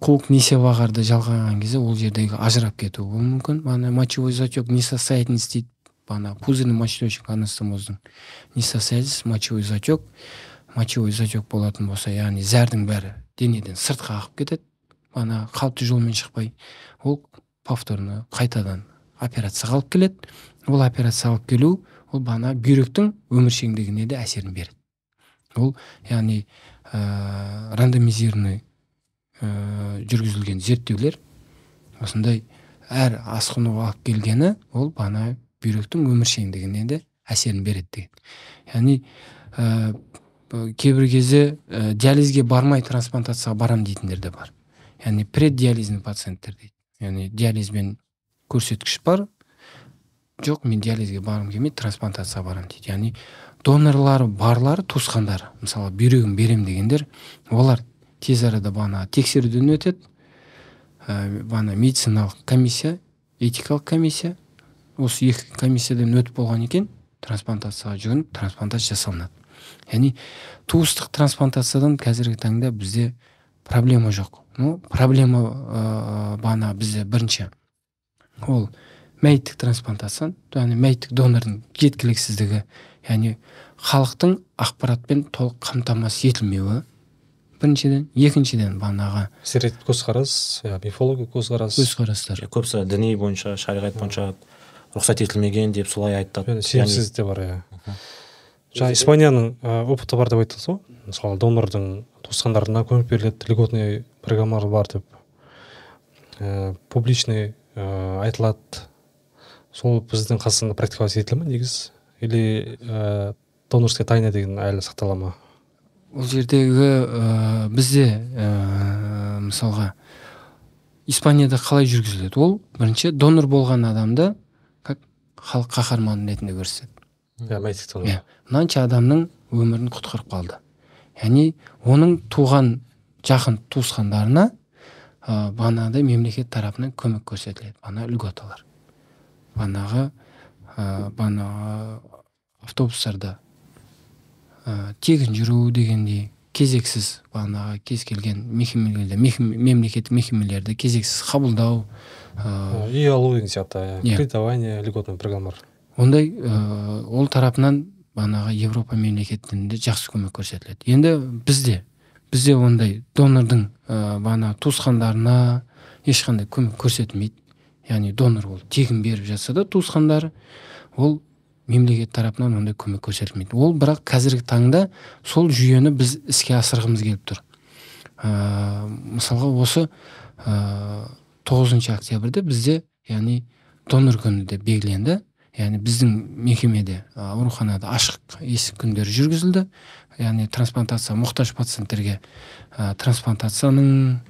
қуық несеп ағарды жалғаған кезде ол жердегі ажырап кетуі болуы мүмкін. Бағана мочевой затек несостоятельность дейді бағана пузырный мочеточник анастомоздың несостоятельность мочевой затек. Мочевой затек болатын болса яғни зәрдің бәрі денеден сыртқа ағып кетеді. Бағана қалыпты жолмен шықпай ол повторно қайтадан операцияға алып келеді. Ол операция алып келу ол бағана бүйректің өміршеңдігіне де әсерін береді. Ол яғни ә, рандомизированный ә, жүргізілген зерттеулер осындай әр асқынуға алып келгені ол бағана бүйректің өміршеңдігіне де әсерін береді деген. Яғни ә, кейбір кезде ә, диализге бармай трансплантацияға барам дейтіндер де бар. Яғни преддиализный пациенттер дейді яғни диализбен көрсеткіш бар. Жоқ мен диализге барғым келмейді трансплантацияға барамын дейді. Яғни донорлары барлары туысқандары мысалы бүйрегін берем дегендер олар тез арада бағана тексеруден өтеді. Ә, бағана медициналық комиссия этикалық комиссия. Осы екі комиссиядан өтіп болған екен трансплантацияға жүгініп трансплантация жасалынады. Яғни туыстық трансплантациядан қазіргі таңда бізде проблема жоқ. Ну проблема ә, бағана бізде бірінші. Ол мәйіттік трансплантация яғни мәйіттік донордың жеткіліксіздігі яғни халықтың ақпаратпен толық қамтамасыз етілмеуі. Біріншіден екіншіден бағанағы стереотип көзқарас иә мифология көзқарас. Көзқарастар. Көбісі діни бойынша шариғат бойынша рұқсат етілмеген деп солай айтады. Сенімсіздік те бар иә. Жаңа испанияның опыты бар деп айттыңыз ғой мысалы донордың туысқандарына көмек беріледі. Льготный программалар бар деп ә, публичный ә, айтылады. Сол біздің қазақстанда практиковать етіле ма негізі или ә, донорская тайна деген әлі сақтала ма? Ол жердегі ә, бізде ә, мысалға испанияда қалай жүргізіледі? Ол бірінші донор болған адамды как халық қаһарманы ретінде көрсетеді. Иә иә. Мынанша адамның өмірін құтқарып қалды. Яғни оның туған жақын туысқандарына ә, бағанағыдай мемлекет тарапынан көмек көрсетіледі. Бағана льготалар. Бағанағы ә, бағанағы автобустарда ә, тегін жүру дегендей кезексіз бағанағы кез келген мекемелерде мемлекеттік мекемелерді кезексіз қабылдау ыыы үй алу деген сияқты иә. кредитование льготный программалар. Ондай ә, ол тарапынан бағанағы европа мемлекеттерінде жақсы көмек көрсетіледі. Енді бізде бізде ондай донордың ә, туысқандарына ешқандай көмек көрсетілмейді. Яғни донор ол тегін беріп жатса да туысқандары ол мемлекет тарапынан ондай көмек көрсетілмейді. Ол бірақ қазіргі таңда сол жүйені біз іске асырғымыз келіп тұр. Ә, мысалға осы тоғызыншы октябрьде бізде яғни донор күні деп белгіленді. Яғни біздің мекемеде ауруханада ашық есік күндері жүргізілді. Яғни трансплантация мұқтаж пациенттерге ә, трансплантацияның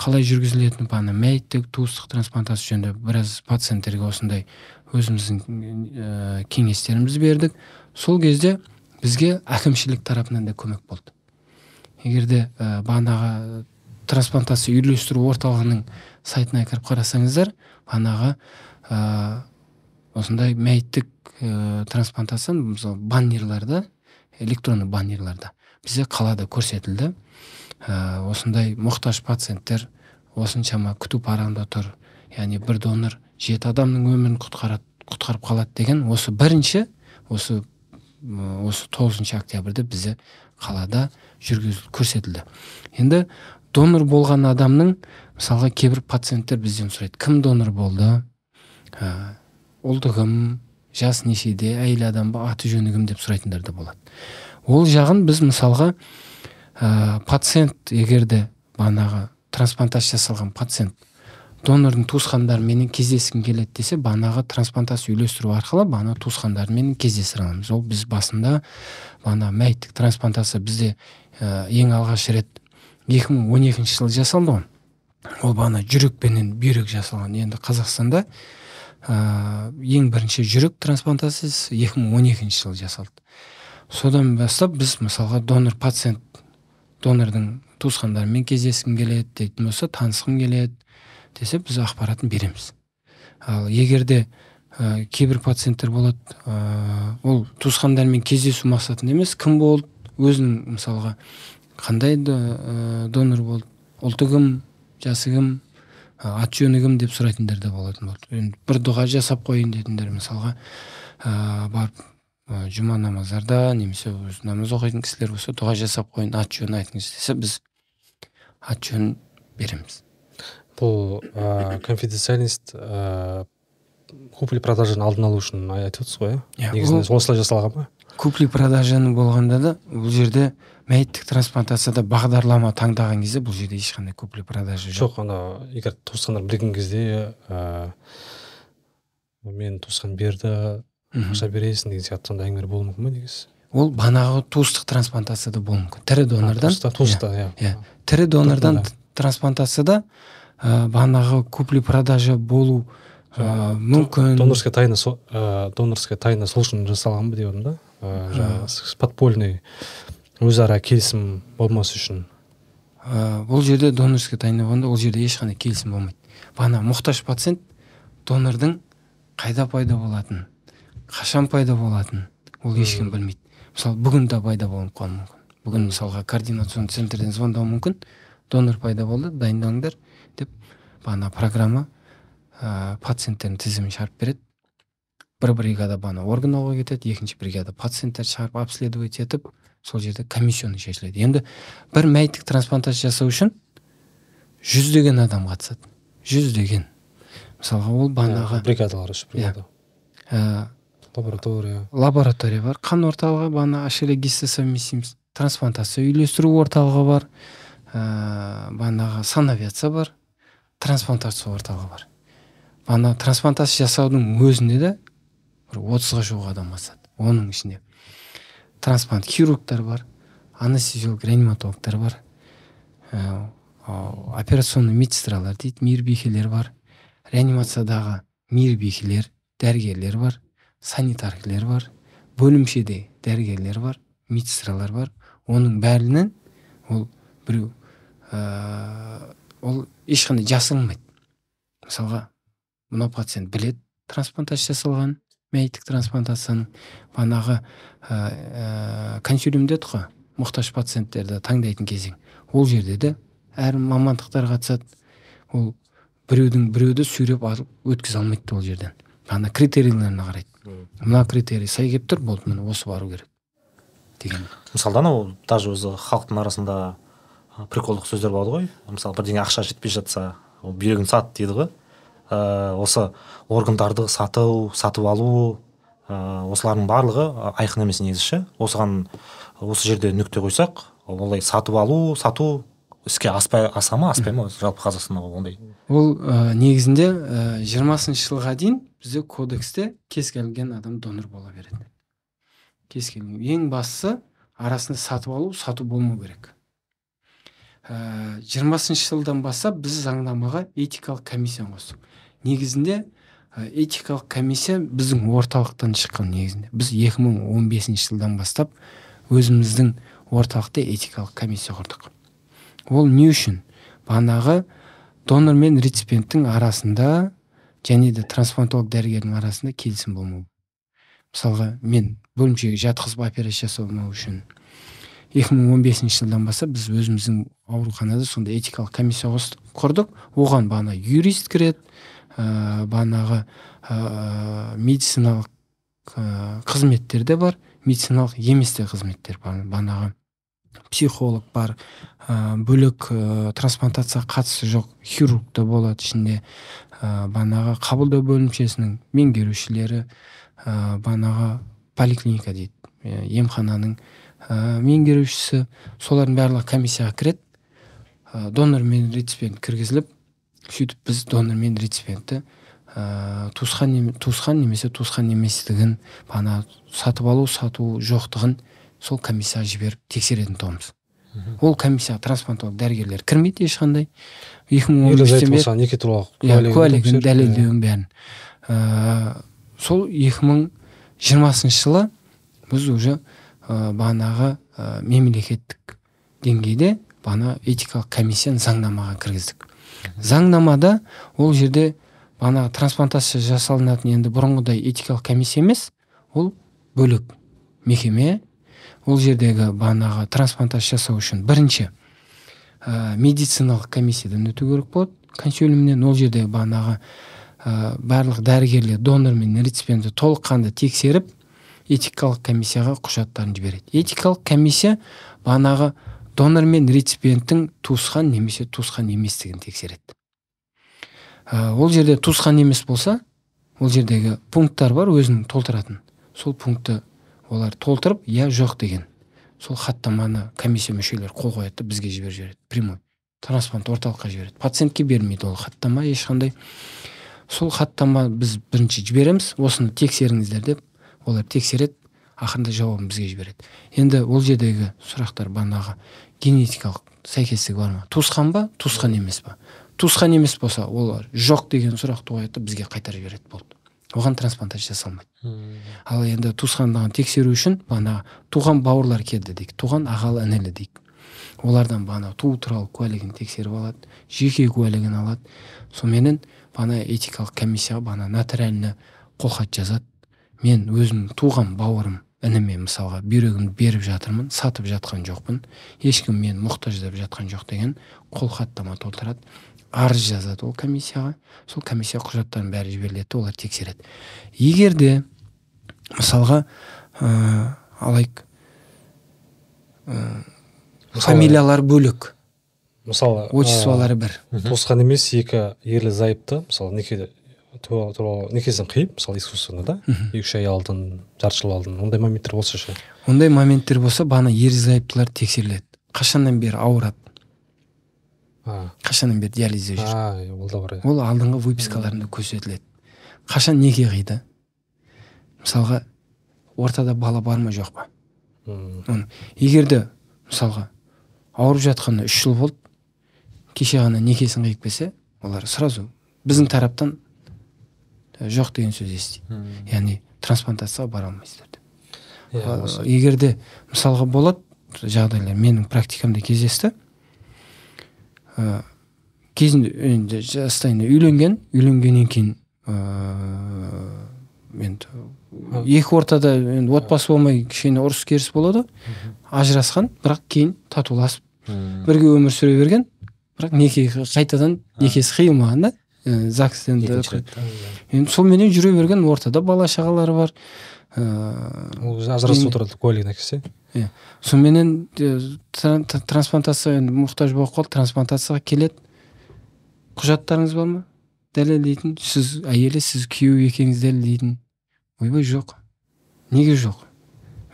қалай жүргізілетіні бағана мәйіттік туыстық трансплантация жөнінде біраз пациенттерге осындай өзіміздің ә, кеңестерімізді бердік. Сол кезде бізге әкімшілік тарапынан да көмек болды. Егерде ә, бағанағы трансплантация үйлестіру орталығының сайтына кіріп қарасаңыздар бағанағы осындай мәйіттік ә, трансплантацияны мысалы баннерларда электронный баннерларда бізде қалада көрсетілді. Ә, осындай мұқтаж пациенттер осыншама күту парағында тұр. Яғни бір донор жеті адамның өмірін құтқарып қалады деген осы бірінші осы осы тоғызыншы октябрьде бізде қалада жүргізіліп көрсетілді. Енді донор болған адамның мысалға кейбір пациенттер бізден сұрайды кім донор болды? Ұлды кім жас нешеде әйел адам ба аты жөні кім деп сұрайтындар да болады. Ол жағын біз мысалға ә, пациент егерде бағанағы трансплантация жасалған пациент донордың туысқандарымен кездескім келеді десе бағанағы трансплантация үйлестіру арқылы бағана туысқандарымен кездестіре аламыз. Ол біз басында бағана мәйіттік трансплантация бізде ә, ең алғаш рет 2012 жылы жасалды ғой. Ол бағана жүрекпенен бүйрек жасалған. Енді қазақстанда ә, ең бірінші жүрек трансплантациясы 2012 жылы жасалды. Содан бастап біз мысалға донор пациент донордың туысқандарымен кездескім келеді дейтін болса танысқым келеді десе біз ақпаратын береміз. Ал егерде ә, кейбір пациенттер болады ә, ол туысқандармен кездесу мақсатында емес кім болды өзінің мысалға қандай донор болды ұлты кім жасы кім аты жөні кім деп сұрайтындар да болатын болды. Бір дұға жасап қояйын дейтіндер мысалға. Ә, барып ә, жұма намаздарда немесе өзі намаз оқитын кісілер болса дұға жасап қояйын аты жөнін айтыңыз десе біз аты жөнін береміз. Бұл ә, конфиденциальность ә, купли продажаны алдын алу үшін айтып отырсыз ғой иә? Негізінде осылай жасалған ба? Купли продажаны болғанда да бұл жерде мәйіттік трансплантацияда бағдарлама таңдаған кезде бұл жерде ешқандай купли продажа жоқ. Ана егер туысқандар білген кезде ә, мен туысқан берді ақша бересің деген сияқты сондай әңгімелер болуы мүмкін ба негізі? Ол банағы туыстық трансплантацияда болуы мүмкін. Тірі донордан туыста иә иә. тірі донордан трансплантацияда ә, бағанағы купли продажа болу ә, мүмкін донорская тайна ә, донорская тайна сол үшін жасалған ба деп да? Ә, жаңағы подпольный өзара келісім болмас үшін. Ә, бұл жерде донорская тайна болғанда ол жерде ешқандай келісім болмайды. Бағана мұқтаж пациент донордың қайда пайда болатынын қашан пайда болатынын ол ешкім білмейді. Мысалы бүгін де пайда болып қалуы мүмкін. Бүгін мысалға координационный центрден звондауы мүмкін донор пайда болды дайындалыңдар деп бағана программа ә, пациенттердің тізімін шығарып береді. Бір бригада бағана орган алуға кетеді екінші бригада пациенттерді шығарып обследовать етіп сол жерде комиссионный шешіледі. Енді бір мәйіттік трансплантация жасау үшін жүздеген адам қатысады. Жүздеген. Мысалға ол бағанағы бригадалар үш бригада. Ә, лаборатория. лаборатория бар қан орталығы бағана гистосовместимость трансплантация үйлестіру орталығы бар. Ә, бағанағы санавиация бар трансплантация орталығы бар. Бағана трансплантация жасаудың өзінде де бір отызға жуық адам қатысады оның ішінде трансплант хирургтар бар анестезиолог реаниматологтар бар ә, операционный медсестралар дейді мейірбикелер бар реанимациядағы мейірбикелер дәрігерлер бар санитарлер бар бөлімшеде дәрігерлер бар медсестралар бар. Оның бәрінен ол біреу ә, ол ешқандай жасырылмайды. Мысалға мынау пациент білет трансплантация жасалған мәйіттік трансплантацияның. Бағанағы ә, ә, консилиум дедік қой мұқтаж пациенттерді таңдайтын кезең. Ол жерде де әр мамандықтар қатысады. Ол біреудің біреуді сүйреп алып өткізе алмайды ол жерден. Ана критерийлеріне қарайды. Мына критерий сай келіп тұр болды міне осы бару керек деген. Мысалда анау даже өзі халықтың арасында приколдық сөздер болады ғой. Мысалы бірдеңе ақша жетпей жатса ол бүйрегін сат дейді ғой. Ә, осы органдарды сату сатып алу ә, осылардың барлығы айқын емес негізі ше. Осыған осы жерде нүкте қойсақ олай сатып алу сату іске аспай аса ма аспай ма? Жалпы қазақстанда ондай. Ол ә, негізінде жиырмасыншы жылға дейін бізде кодексте кез келген адам донор бола береді. Кез келген. Ең бастысы арасында сатып алу сату болмау керек. Ә, жиырмасыншы жылдан бастап біз заңнамаға этикалық комиссияны қостық. Негізінде этикалық комиссия біздің орталықтан шыққан негізінде. Біз 2015 жылдан бастап өзіміздің орталықта этикалық комиссия құрдық. Ол не үшін? Бағанағы донор мен реципиенттің арасында және де трансплантолог дәрігердің арасында келісім болмау. Мысалға мен бөлімшеге жатқызып операция жасамау үшін 2015 жылдан бастап біз өзіміздің ауруханада сондай этикалық комиссия құрдық. Оған бағана юрист кіреді ә, бағанағы ә, медициналық ә, қызметтер де бар медициналық емес те қызметтер бар. Бағанағы психолог бар ә, бөлек ә, трансплантацияға қатысы жоқ хирург та болады ішінде. Ә, бағанағы қабылдау бөлімшесінің меңгерушілері ә, бағанағы поликлиника дейді ә, емхананың ә, меңгерушісі. Солардың барлығы комиссияға кіреді. Ә, донор мен реципиент кіргізіліп сөйтіп біз донор мен реципиентті ә, туысқан, туысқан немесе туысқан еместігін бағана сатып алу сату жоқтығын сол комиссияға жіберіп тексеретін тұғынбыз. Ол комиссияға трансплантолог дәрігерлер кірмейді ешқандай. Екі мың он бері неке туралы иә куәлігін дәлелдеуін бәрін. Ә, сол екі мың жиырмасыншы жылы біз уже ә, бағанағы ә, мемлекеттік деңгейде бағана этикалық комиссияны заңнамаға кіргіздік. Заңнамада ол жерде бағанағы трансплантация жасалынатын енді бұрынғыдай этикалық комиссия емес ол бөлек мекеме. Ол жердегі бағанағы трансплантация жасау үшін бірінші ә, медициналық комиссиядан өту керек болады. Консилиумнен ол жерде бағанағы ә, барлық дәрігерлер донор мен реципиентті толыққанды тексеріп этикалық комиссияға құжаттарын жібереді. Этикалық комиссия бағанағы донор мен реципиенттің туысқан немесе туысқан еместігін тексереді. Ә, ол жерде туысқан емес болса ол жердегі пункттар бар өзінің толтыратын. Сол пунктті олар толтырып иә жоқ деген. Сол хаттаманы комиссия мүшелері қол қояды да бізге жіберіп жібереді прямой. Трансплант орталыққа жібереді. Пациентке бермейді ол хаттама ешқандай. Сол хаттама біз бірінші жібереміз осыны тексеріңіздер деп. Олар тексереді ақырында жауабын бізге жібереді. Енді ол жердегі сұрақтар бағанағы генетикалық сәйкестігі бар ма? Туысқан ба туысқан емес па? Туысқан емес болса олар жоқ деген сұрақты қояды да бізге қайтарып жібереді болды. Оған трансплантация жасалмайды. Ал енді туысқандығын тексеру үшін бағанағы туған бауырлар келді дейік. Туған ағалы інілі дейік. Олардан бағана туу туралы куәлігін тексеріп алады жеке куәлігін алады. Соменен бағана этикалық комиссияға бағана нотариально қолхат жазады. Мен өзімнің туған бауырым ініме мысалға бүйрегімді беріп жатырмын сатып жатқан жоқпын. Ешкім мені мұқтаж деп жатқан жоқ деген қолхаттама толтырады. Арыз жазады ол комиссияға. Сол комиссия құжаттарын бәрі жіберіледі олар тексереді. Егер де мысалға ә, алайық ә, фамилиялары бөлек. Мысалы отчестволары бір. туысқан емес екі ерлі зайыпты мысалы некеде туралы некесін қиып мысалы искусственно да. Екі үш ай алдын жарты жыл алдын. Ондай моменттер болса ше ондай моменттер болса бағана ерлі зайыптылар тексеріледі қашаннан бері ауырады қашаннан бері диализде жүр ол да бар иә ол алдыңғы выпискаларында көрсетіледі. Қашан неке қиды мысалға ортада бала бар ма жоқ па? Оны егер де мысалға ауырып жатқанына үш жыл болды кеше ғана некесін қиып келсе олар сразу біздің тараптан жоқ деген сөз естиді яғни трансплантацияға бара алмайсыздар деп. Иә егер де мысалға болады жағдайлар менің практикамда кездесті. Ә, кезінде енді үйленген үйленгеннен кейін ыыы енді екі ортада енді отбасы болмай кішкене ұрыс керіс болады. Ажырасқан бірақ кейін татуласып бірге өмір сүре берген бірақ неке қайтадан некесі қиылмаған да загстен енді сонменен жүре берген ортада бала шағалары бар. Ыыы ол ажырасып отырады куәлігін әкелсе иә. Соныменен трансплантация енді мұқтаж болып қалды трансплантацияға келеді. Құжаттарыңыз бар ма? Дәлелдейтін сіз әйелі сіз күйеу екеніңізді дәлелдейтін. Ойбай жоқ. Неге жоқ?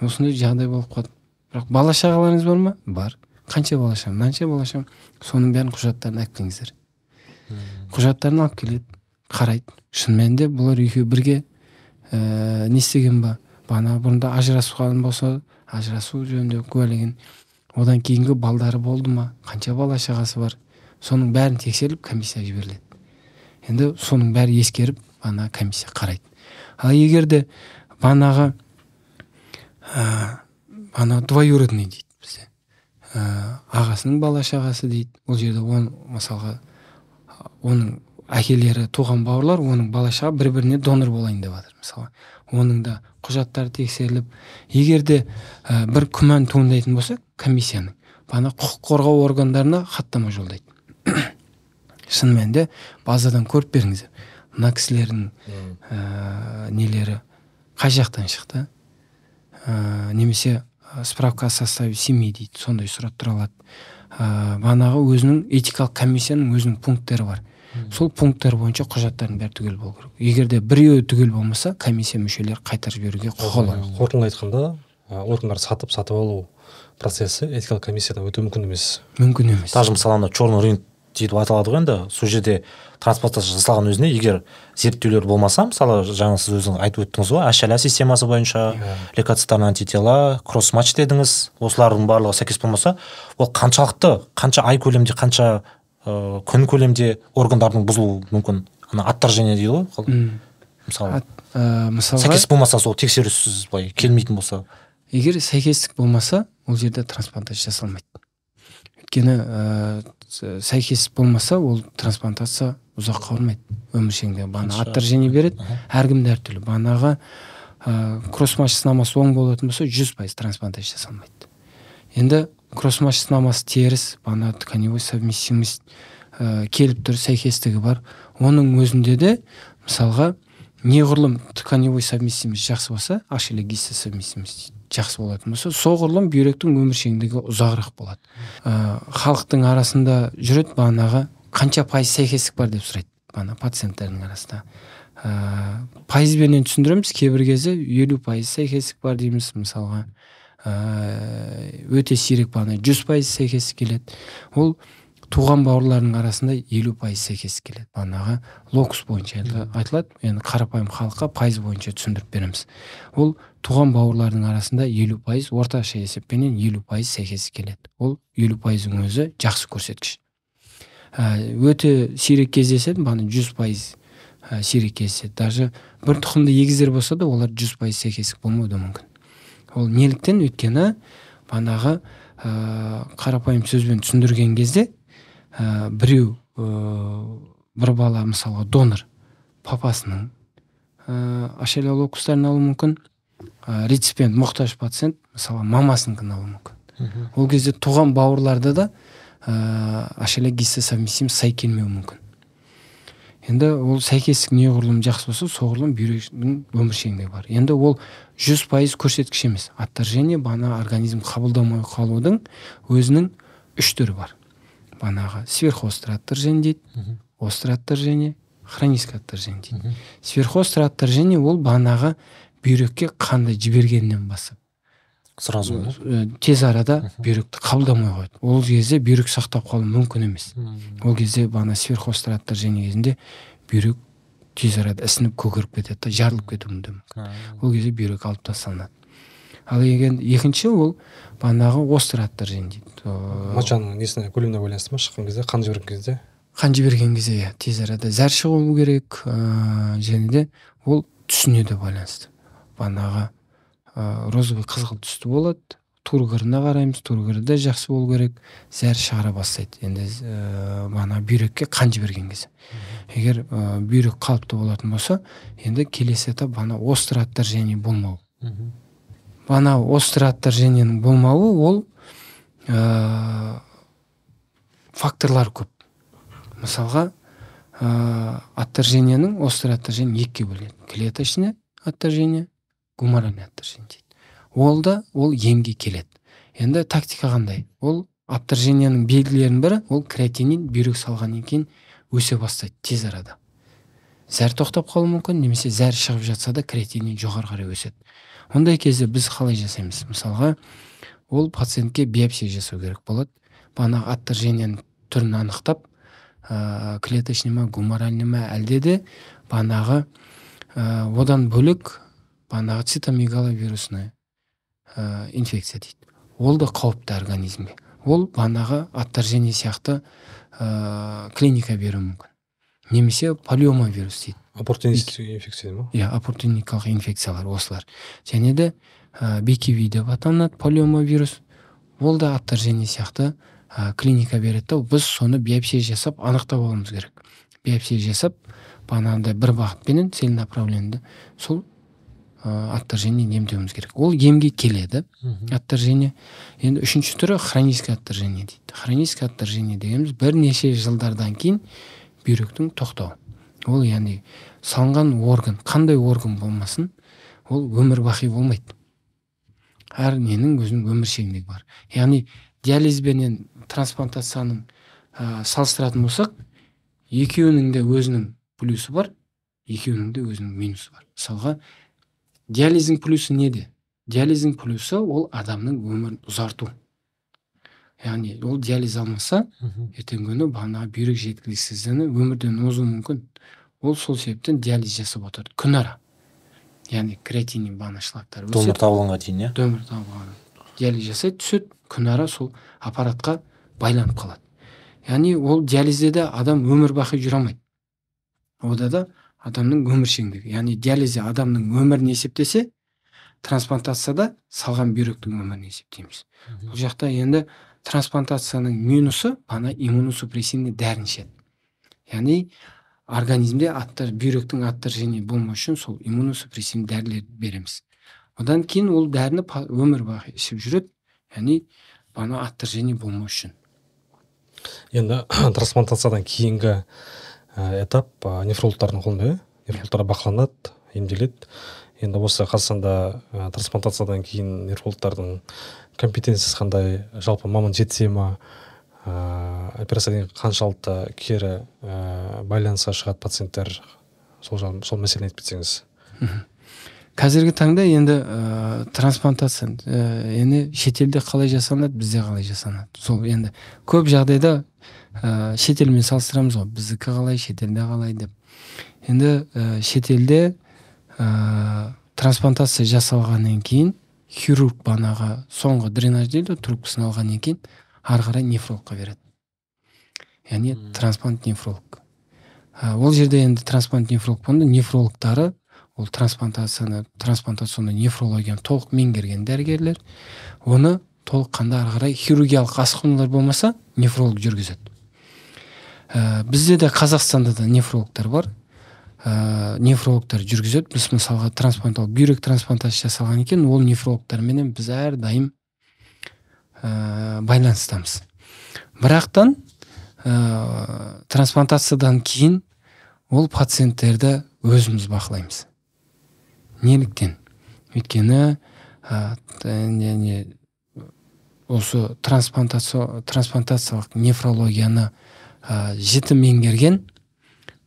Осындай жағдай болып қалды. Бірақ бала шағаларыңыз бар ма? Бар. Қанша бала ашамын мынанша бала ашамын соның бәрін құжаттарын алып келіңіздер құжаттарын алып келеді қарайды. Шын мәнінде бұлар екеуі бірге ә, не істеген ба? Бағана бұрында ажырасқан болса ажырасу жөнінде куәлеген одан кейінгі балдары болды ма? Қанша бала шағасы бар? Соның бәрін тексеріліп комиссия жіберіледі. Енді соның бәрі ескеріп ана комиссия қарайды. Ал егер де бағанағы ә, ана двоюродный дейді бізде. Ә, ағасының бала шағасы дейді. Ол жерде он мысалға оның әкелері туған бауырлар оның бала шаға бір біріне донор болайын деп жатыр. Мысалы оның да құжаттары тексеріліп егер де ә, бір күмән туындайтын болса комиссияның бағана құқық қорғау органдарына хаттама жолдайды. Шын мәнінде базадан көріп беріңіздер мына кісілердің ә, нелері қай жақтан шықты? Ә, немесе справка о составе семьи дейді сондай сұрап тұра алады. Ә, бағанағы өзінің этикалық комиссияның өзінің пункттері бар. Сол пункттер бойынша құжаттардың бәрі түгел болу керек. Егер де біреуі түгел болмаса комиссия мүшелері қайтарып жіберуге құқылы. қорытындылай айтқанда органдарды сатып сатып алу процесі этикалық комиссиядан өту мүмкін емес. Мүмкін емес. Даже мысалы ана черный рынок деп аталады ғой енді. Сол жерде трансплантация жасалған өзіне егер зерттеулер болмаса мысалы жаңа сіз өзіңіз айтып өттіңіз ғой ашл системасы бойынша лейкоцитарный антитела кросс матч дедіңіз. Осылардың барлығы сәйкес болмаса ол қаншалықты қанша ай көлемде қанша ыыы күн көлемде органдардың бұзылуы мүмкін. Ана отторжение дейді ғой мысалы ә, мысалға сәйкес болмаса сол тексеріссіз былай келмейтін болса. Егер сәйкестік болмаса ол жерде трансплантация жасалмайды. Өйткені ә, сәйкес болмаса ол трансплантация ұзаққа бармайды өміршеңде бағана отторжение береді. Әркімде әртүрлі. Бағанағы ә, кроссматч сынамасы оң болатын болса жүз пайыз трансплантация жасалмайды. Енді кроссматч сынамасы теріс бағана тканевой совместимость ә, келіп тұр сәйкестігі бар. Оның өзінде де мысалға неғұрлым тканевой совместимость жақсы болса ашеле совместимость жақсы болатын болса соғұрлым бүйректің өміршеңдігі ұзағырақ болады. Ә, халықтың арасында жүреді бағанағы қанша пайыз сәйкестік бар деп сұрайды бағана пациенттердің арасында. Ә, пайызбенен түсіндіреміз кейбір кезде елу пайыз сәйкестік бар дейміз мысалға. Өте сирек бағана жүз пайыз сәйкестік келеді. Ол туған бауырлардың арасында елу пайыз сәйкес келеді. Бағанағы локус бойынша айтылады. Енді қарапайым халыққа пайыз бойынша түсіндіріп береміз. Ол туған бауырлардың арасында елу пайыз орташа есеппенен елу пайыз сәйкес келеді. Ол елу пайыздың өзі жақсы көрсеткіш. Ә, өте сирек кездеседі бағана жүз пайыз ә, сирек кездеседі. Даже бір тұқымды егіздер болса да олар жүз пайыз сәйкестік болмауы да мүмкін. Ол неліктен өйткені бағанағы ә, қарапайым сөзбен түсіндірген кезде ә, біреу ә, бір бала мысалға донор папасының ә, ашелия локустарын алуы мүмкін ә, реципиент мұқтаж пациент мысалы мамасынікін алуы мүмкін. Ол кезде туған бауырларда да ә, ашелия гистосовместимость сай келмеуі мүмкін. Енді ол сәйкестік неғұрлым жақсы болса соғұрлым бүйректің өміршеңдігі бар. Енді ол жүз пайыз көрсеткіш емес. Отторжение бағана организм қабылдамай қалудың өзінің үш түрі бар. Бағанағы сверхострый отторжение дейді острый отторжение хронический отторжение дейді сверхострый отторжение ол бағанағы бүйрекке қанды жібергеннен бастап сразу тез арада бүйректі қабылдамай қояды ол кезде бүйрек сақтап қалу мүмкін емес. Ол кезде бағана сверхострый отторжение кезінде бүйрек тез арада ісініп көгеріп кетеді да жарылып кетуі мүмкін ол кезде бүйрек алып тасталынады. Ал егер екінші ол бағанағы острый отторжение дейді мочаның несіне көлеміне байланысты ма? Шыққан кезде қан жіберген кезде? Қан жіберген кезде иә тез арада зәр шығу керек ыыы және де ол түсіне де байланысты. Бағанағы ыыы розовый қызғылт түсті болады. Тургорына қараймыз тургоры да жақсы болу керек. Зәр шығара бастайды. Енді ә, бағана бүйрекке қан жіберген кезде. Егер ә, бүйрек қалыпты болатын болса енді келесі этап бағана острый отторжение болмау бағана острый отторжениенің болмауы ол ә, факторлар көп. Мысалға ә, отторжениенің острый отторжение екіге бөлінеді. Клеточный отторжение отторжение дейді ол да ол емге келеді. Енді тактика қандай? Ол отторжениенің белгілерінің бірі ол креатинин бүйрек салғаннан кейін өсе бастайды тез арада. Зәр тоқтап қалуы мүмкін немесе зәр шығып жатса да креатинин жоғары қарай өседі. Ондай кезде біз қалай жасаймыз? Мысалға ол пациентке биопсия жасау керек болады. Бағанағы отторженияның түрін анықтап ә, клеточный ма гуморальный ма әлде де бағанағы ә, одан бөлек бағанағы цитомегаловирусный ә, инфекция дейді. Ол да қауіпті организмге. Ол бағанағы отторжение сияқты ә, клиника беруі мүмкін. Немесе полиома вирус дейді. Оппортунистік инфекция ма? Иә оппортуникалық инфекциялар осылар. Және де ә, бкв деп аталынады полиома вирус ол да отторжение сияқты ә, клиника береді да біз соны биопсия жасап анықтап алуымыз керек. Биопсия жасап бағанағыдай бір бағытпенен целенаправленді сол отторжение емдеуіміз керек ол емге келеді отторжение. Енді үшінші түрі хроническое отторжение дейді. Хроническое отторжение дегеніміз бірнеше жылдардан кейін бүйректің тоқтауы. Ол яғни салынған орган қандай орган болмасын ол өмір бақи болмайды. Әр ненің өзінің өмір шегіндегі бар. Яғни диализбенен трансплантацияның ә, салыстыратын болсақ екеуінің де өзінің плюсы бар екеуінің де өзінің минусы бар. Мысалға диализдің плюсы неде? Диализдің плюсы ол адамның өмірін ұзарту. Яғни ол диализ алмаса ертеңгі күні бағанағы бүйрек жеткіліксіздігі өмірден озуы мүмкін. Ол сол себептен диализ жасап отырды күнара. Яғни креатинин бағана шлактар донор табылғанға дейін иә? Донор табылған диализ жасайды түседі. Күнара сол аппаратқа байланып қалады. Яғни ол диализде де адам өмір бақи жүре алмайды. Ода да адамның өмір шеңдігі яғни диализде адамның өмірін есептесе трансплантацияда салған бүйректің өмірін есептейміз. Бұл жақта енді трансплантацияның минусы ана иммуносупрессивный дәріні ішеді яғни организмде аттар бүйректің отторжение болмау үшін сол иммуносупрессивный дәрілер береміз. Одан кейін ол дәріні өмір бақи ішіп жүреді яғни ана отторжение болмау үшін. Енді трансплантациядан кейінгі этап ә, нефрологтардың қолында иә нефрологтар бақыланады емделеді. Енді осы қазақстанда ә, трансплантациядан кейін нефрологтардың компетенциясы қандай жалпы маман жетісе ма ә, операциядан кейін қаншалықты кері ә, байланысқа шығады пациенттер сол жағы сол мәселені айтып кетсеңіз. Қазіргі таңда енді ә, трансплантация ә, енді шетелде қалай жасалынады бізде қалай жасалынады? Сол енді көп жағдайда ә, шетелмен салыстырамыз ғой. Біздікі қалай шетелде қалай деп. Енді ә, шетелде ә, трансплантация жасалғаннан кейін хирург банаға соңғы дренаж дейді ғой трубкасын алғаннан кейін ары қарай нефрологқа береді. Яғни Мм. трансплант нефролог. Ә, ол жерде енді трансплант нефролог болғанда нефрологтары ол трансплантацияны трансплантационный нефрологияны толық меңгерген дәрігерлер. Оны толыққанды ары қарай хирургиялық асқынулар болмаса нефролог жүргізеді. Ә, бізде де қазақстанда да нефрологтар бар. Ә, нефрологтар жүргізеді. Біз мысалға трансплантолог бүйрек трансплантация жасалған екен. Ол нефрологтарменен біз әрдайым ә, байланыстамыз. Бірақтан ә, трансплантациядан кейін ол пациенттерді өзіміз бақылаймыз. Неліктен? Өйткені ә, осы трансплантация трансплантациялық нефрологияны ә, жіті меңгерген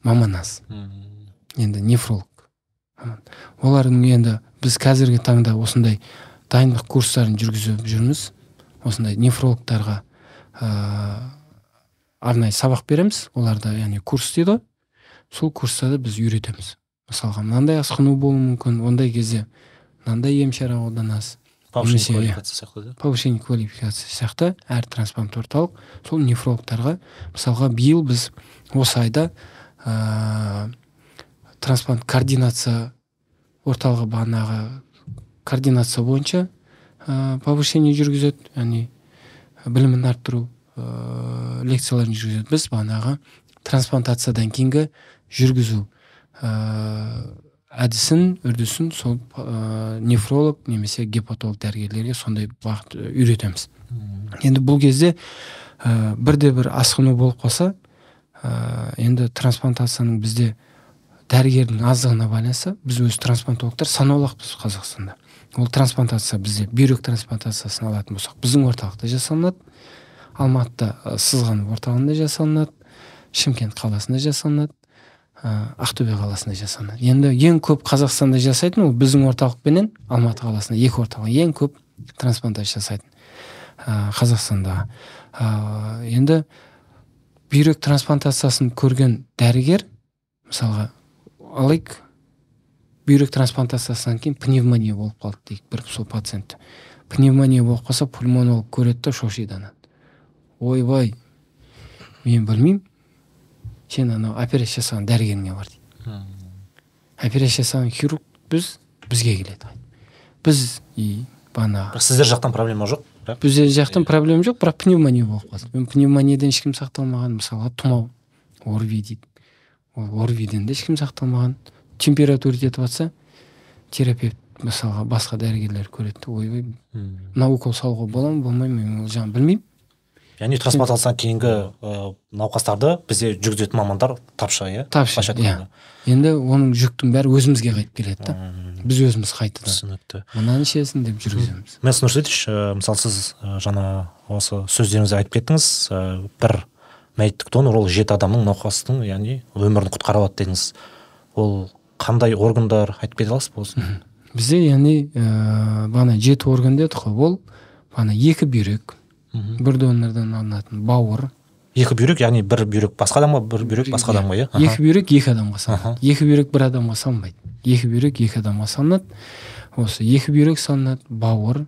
маман аз. Енді нефролог. Олардың енді біз қазіргі таңда осындай дайындық курстарын жүргізіп жүрміз. Осындай нефрологтарға ә, арнайы сабақ береміз. Оларда яғни курс дейді ғой. Сол курстарды біз үйретеміз. Мысалға мынандай асқыну болуы мүмкін ондай кезде мынандай ем шара қолданасыз повышение Немесе, квалификация сияқты да? Повышение квалификация сияқты әр трансплант орталық. Сол нефрологтарға мысалға биыл біз осы айда ә, трансплант координация орталығы бағанағы координация бойынша ә, повышение жүргізеді. Яғни білімін арттыру ә, лекцияларын жүргізеді. Біз бағанағы трансплантациядан кейінгі жүргізу ә, әдісін үрдісін сол ә, нефролог немесе гепатолог дәрігерлерге сондай бағыт ә, үйретеміз. Енді бұл кезде ә, бірде бір асқыну болып қалса ә, енді трансплантацияның бізде дәрігердің аздығына байланысты біз өз трансплантологтар санаулықпыз қазақстанда. Ол трансплантация бізде бүйрек трансплантациясын алатын болсақ біздің орталықта жасалынады. Алматыда сызған орталығында жасалынады. Шымкент қаласында жасалынады. Ә, ақтөбе қаласында жасалынады енді ең көп қазақстанда жасайтын ол біздің орталықпенен алматы қаласында екі орталық ең көп трансплантация жасайтын ә, қазақстанда. Ә, енді бүйрек трансплантациясын көрген дәрігер мысалға алайық бүйрек трансплантациясынан кейін пневмония болып қалды дейік бір сол пациент. Пневмония болып қалса пульмонолог көреді да шошиды ойбай мен білмеймін. Сен анау операция жасаған дәрігеріңе бар дейді. Операция жасаған хирург біз бізге келеді. Біз и бағанағы сіздер жақтан проблема жоқ бірақ біздер жақтан проблема жоқ бірақ пневмония болып қалды. Мен пневмониядан ешкім сақталмаған мысалға тұмау орви дейді. Ол орвиден де ешкім сақталмаған. Температура жетіп жатса терапевт мысалға басқа дәрігерлер көреді. Ойбай мына укол салуға бола ма болмай ма мен ол жағын білмеймін. Яғни трансплантациядан кейінгі ыыы науқастарды бізде жүргізетін мамандар тапшы иә? Тапшы иә. Енді оның жүктің бәрі өзімізге қайтып келеді да. Біз өзіміз қайтадан түсінікті. Мынаны ішесің деп жүргіземіз. Мест нұрсейітович мысалы сіз жаңа осы сөздеріңізде айтып кеттіңіз бір мәйіттік донор ол жеті адамның науқастың яғни өмірін құтқара алады дедіңіз. Ол қандай органдар айтып кете аласыз ба осыны бізде яғни ыыы бағана жеті орган дедік қой. Ол бағана екі бүйрек бір донордан алынатын бауыр. Екі бүйрек яғни бір бүйрек басқа адамға бір бүйрек басқа адамға иә? Екі бүйрек екі адамға салынады. Екі бүйрек бір адамға салынбайды. Екі бүйрек екі адамға салынады. Осы екі бүйрек салынады бауыр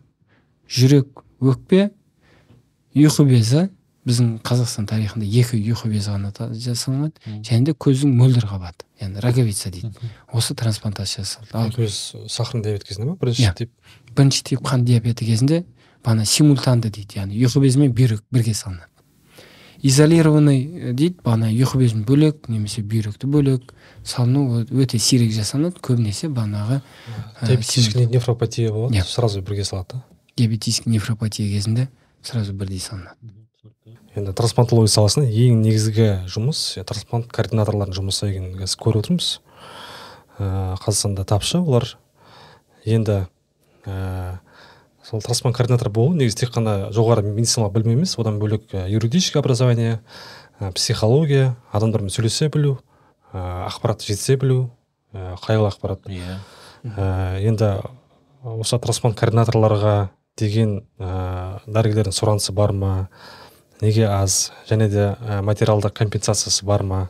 жүрек өкпе ұйқы безі. Біздің қазақстан тарихында екі ұйқы безі ғана жасалынады. Және де көздің мөлдір қабаты яғни роговица дейді. Осы трансплантация жасалды ал көз сахарный диабет кезінде ма бірінші иә. тип. Бірінші тип қант диабеті кезінде бағана симультанды дейді яғни ұйқы безі мен бүйрек бірге салынады изолированный дейді бағана ұйқы безін бөлек немесе бүйректі бөлек салыну өте сирек жасалынады көбінесе бағанағы диабетический нефропатия болады yeah. сразу бірге салады да диабетический нефропатия кезінде сразу бірдей салынады енді трансплантология саласында ең негізгі жұмыс трансплант координаторлардың жұмысы екенін қазір көріп отырмыз. Ыыы қазақстанда тапшы олар. Енді ыыы сол трансплант координатор болу негізі тек қана жоғары медициналық білім емес одан бөлек юридический образование психология адамдармен сөйлесе білу ә, ақпаратты жеткізе білу ә, қайғылы ақпарат. Иә. Енді осы трансплант координаторларға деген ә, дәрігерлердің сұранысы бар ма? Неге аз? Және де ә, материалдық компенсациясы бар ма?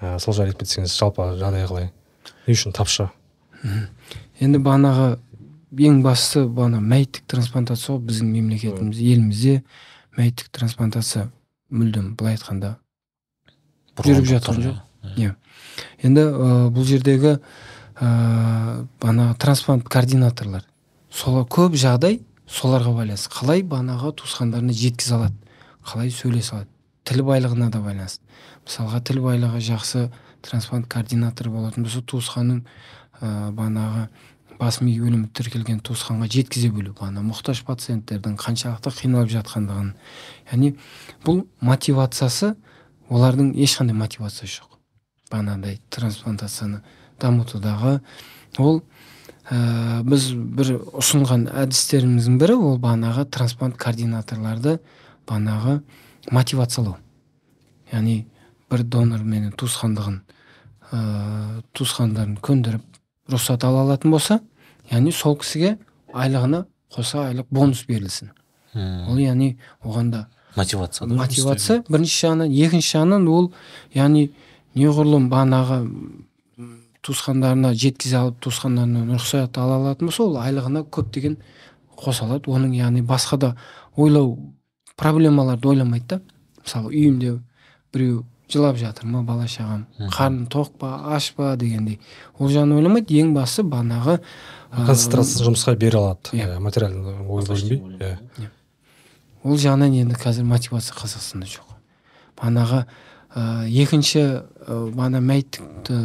Ә, сол жайлы айтып кетсеңіз жалпы жағдай қалай? Не үшін тапшы? Енді бағанағы ең бастысы бағана мәйіттік трансплантация ғой біздің мемлекетіміз елімізде мәйіттік трансплантация мүлдем былай айтқанда жүріп жатқан жоқ иә. Енді ә, бұл жердегі ә, бағанағы трансплант координаторлар солар көп жағдай соларға байланысты. Қалай бағанағы туысқандарына жеткізе алады қалай сөйлесе алады. Тіл байлығына да байланысты. Мысалға тіл байлығы жақсы трансплант координатор болатын болса туысқанның ә, бағанағы бас ми өлімі тіркелген туысқанға жеткізе білу ана мұқтаж пациенттердің қаншалықты қиналып жатқандығын. Яғни бұл мотивациясы олардың ешқандай мотивациясы жоқ. Бағанағыдай трансплантацияны дамытудағы ол ә, біз бір ұсынған әдістеріміздің бірі ол бағанағы трансплант координаторларды бағанағы мотивациялау. Яғни бір донор менен туысқандығын ә, туысқандарын көндіріп рұқсат ала алатын болса яғни сол кісіге айлығына қоса айлық бонус берілсін. Ол яғни оған да мотивация мотивация. бірінші жағынан екінші жағынан ол яғни неғұрлым бағанағы туысқандарына жеткізе алып туысқандарынан рұқсат ала алатын болса ол айлығына көптеген қоса алады оның яғни басқа да ойлау проблемаларды ойламайды да. Мысалы үйімде біреу жылап жатыр ма бала шағам? Қарны тоқ па аш па дегендей. Ол жағын ойламайды ең бастысы бағанағы концентрациясын жұмысқа бере алады. Иә. Материальный ой бөлінбей иә. Ол жағынан енді қазір мотивация қазақстанда жоқ. Бағанағы ә, екінші ә, бағана мәйіттік ә,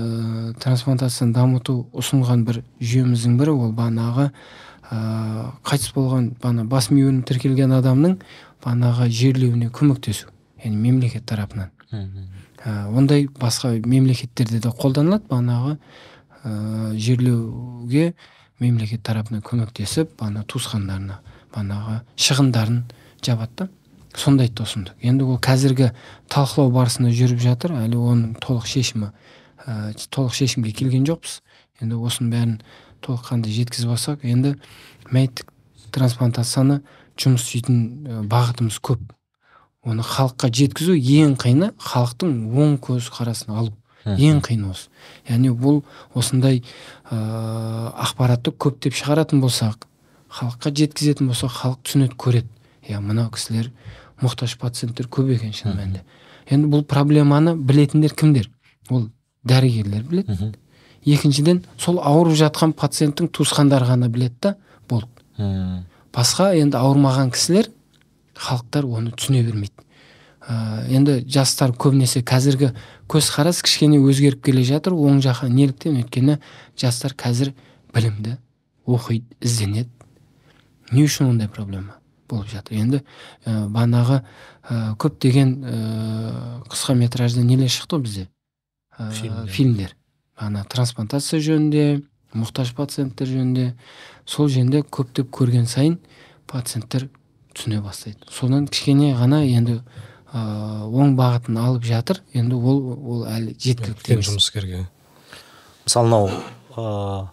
трансплантацияны дамыту ұсынған бір жүйеміздің бірі. Ол бағанағы ә, қайтыс болған бағана бас ми тіркелген адамның бағанағы жерлеуіне көмектесу. Яғни мемлекет тарапынан. Ондай басқа мемлекеттерде де қолданылады. Бағанағы ә, жерлеуге мемлекет тарапынан көмектесіп бағана туысқандарына бағанағы шығындарын жабады да. Сондайды да ұсындық енді ол қазіргі талқылау барысында жүріп жатыр. Әлі оның толық шешімі ә, толық шешімге келген жоқпыз. Енді осының бәрін толыққанды жеткізіп алсақ енді мәйіттік трансплантацияны жұмыс істейтін ә, бағытымыз көп. Оны халыққа жеткізу ең қиыны халықтың оң көзқарасын алу. Ең қиыны осы. Яғни бұл осындай ә, ақпаратты көптеп шығаратын болсақ халыққа жеткізетін болсақ халық түсінеді көреді. Иә мынау кісілер мұқтаж пациенттер көп екен шын мәнінде. Енді бұл проблеманы білетіндер кімдер? Ол дәрігерлер біледі. Екіншіден сол ауырып жатқан пациенттің туысқандары ғана біледі да болды. Басқа енді ауырмаған кісілер халықтар оны түсіне бермейді. Ә, енді жастар көбінесе қазіргі көзқарас кішкене өзгеріп келе жатыр оң жаққа неліктен? Өйткені жастар қазір білімді оқиды ізденеді. Не үшін ондай проблема болып жатыр? Енді ә, бағанағы ә, көптеген ә, қысқа метражды нелер шықты ғой бізде? Ә, фильмдер. фильмдер. Ана трансплантация жөнінде мұқтаж пациенттер жөнінде. Сол жөнінде көптеп көрген сайын пациенттер түсіне бастайды. Содан кішкене ғана енді ә, оң бағытын алып жатыр. Енді ол ол әлі жеткілікті емес. жұмыс керек иә. Мысалы мынау ыыы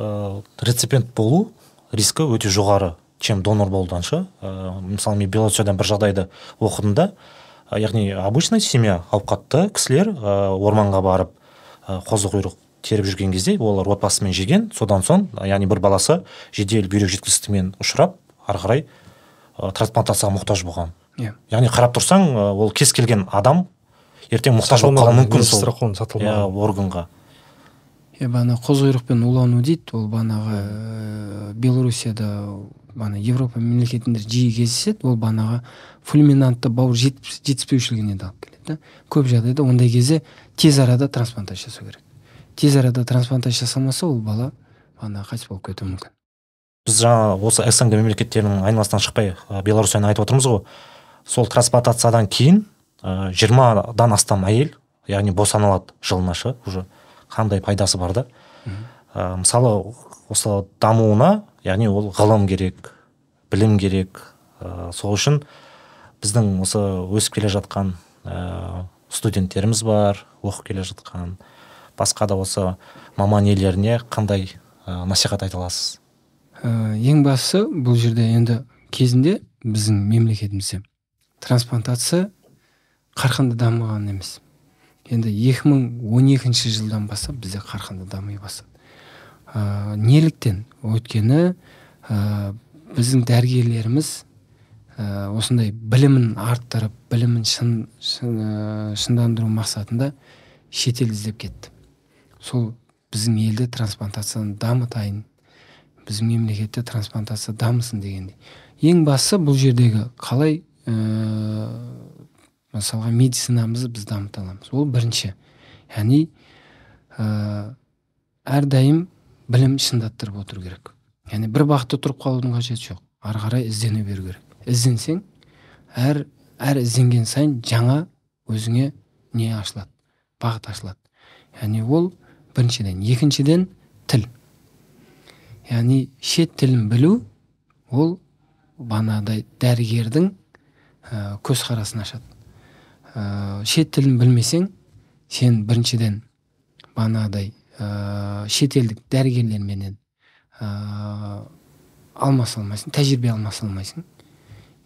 ә, реципиент болу рискі өте жоғары чем донор болудан шы ә, мысалы мен белоруссиядан бір жағдайды оқыдым да. Ә, яғни обычный семья ауқатты кісілер ә, орманға барып ә, қозы құйрық теріп жүрген кезде олар отбасымен жеген. Содан соң яғни бір баласы жедел бүйрек жеткіліксіздігімен ұшырап ары қарай трансплантацияға мұқтаж болған. Иә. Яғни қарап тұрсаң ә, ол кез келген адам ертең мұқтаж болып қалуы мүмкін сол. иә органға. Иә бағана қозқұйрықпен улану дейді. Ол бағанағы ә, белоруссияда бағана европа мемлекетінде жиі кездеседі. Ол бағанағы фульминантты бауыр жетіс- жетіспеушілігіне де алып келеді да. Көп жағдайда ондай кезде тез арада трансплантация жасау керек. Тез арада трансплантация жасалмаса ол бала бағана қайтыс болып кетуі мүмкін. Біз жаңа осы снг мемлекеттерінің айналасынан шықпай ә, беларусияны айтып отырмыз ғой. Сол трансплантациядан кейін жиырмадан астам әйел яғни босанылады жылына шы уже қандай пайдасы бар да. Ә, мысалы осы дамуына яғни ол ғылым керек білім керек ә, сол үшін біздің осы өсіп келе жатқан ә, студенттеріміз бар оқып келе жатқан басқа да осы маман иелеріне қандай ә, насихат айта аласыз? Ә, ең бастысы бұл жерде енді кезінде біздің мемлекетімізде трансплантация қарқынды дамыған емес. Енді 2012 жылдан бастап бізде қарқынды дами бастады. Ә, неліктен? Өйткені ә, біздің дәрігерлеріміз ә, осындай білімін арттырып білімін шын, шын, ә, шындандыру мақсатында шетел іздеп кетті. Сол біздің елде трансплантацияны дамытайын біздің мемлекетте трансплантация дамысын дегендей. Ең бастысы бұл жердегі қалай ә, мысалға медицинамызды біз дамыта аламыз. Ол бірінші. Яғни ә, әрдайым білім шындаттырып отыру керек. Яғни бір бағытта тұрып қалудың қажеті жоқ. Ары қарай іздене беру керек. Ізденсең әр әр ізденген сайын жаңа өзіңе не ашылады? бағыт ашылады. Яғни ол біріншіден. Екіншіден тіл. Яғни шет тілін білу ол бағанағыдай дәрігердің ә, көзқарасын ашады. Ә, шет тілін білмесең сен біріншіден бағанағыдай ә, шетелдік дәрігерлерменен ә, алмаса алмайсың тәжірибе алмаса алмайсың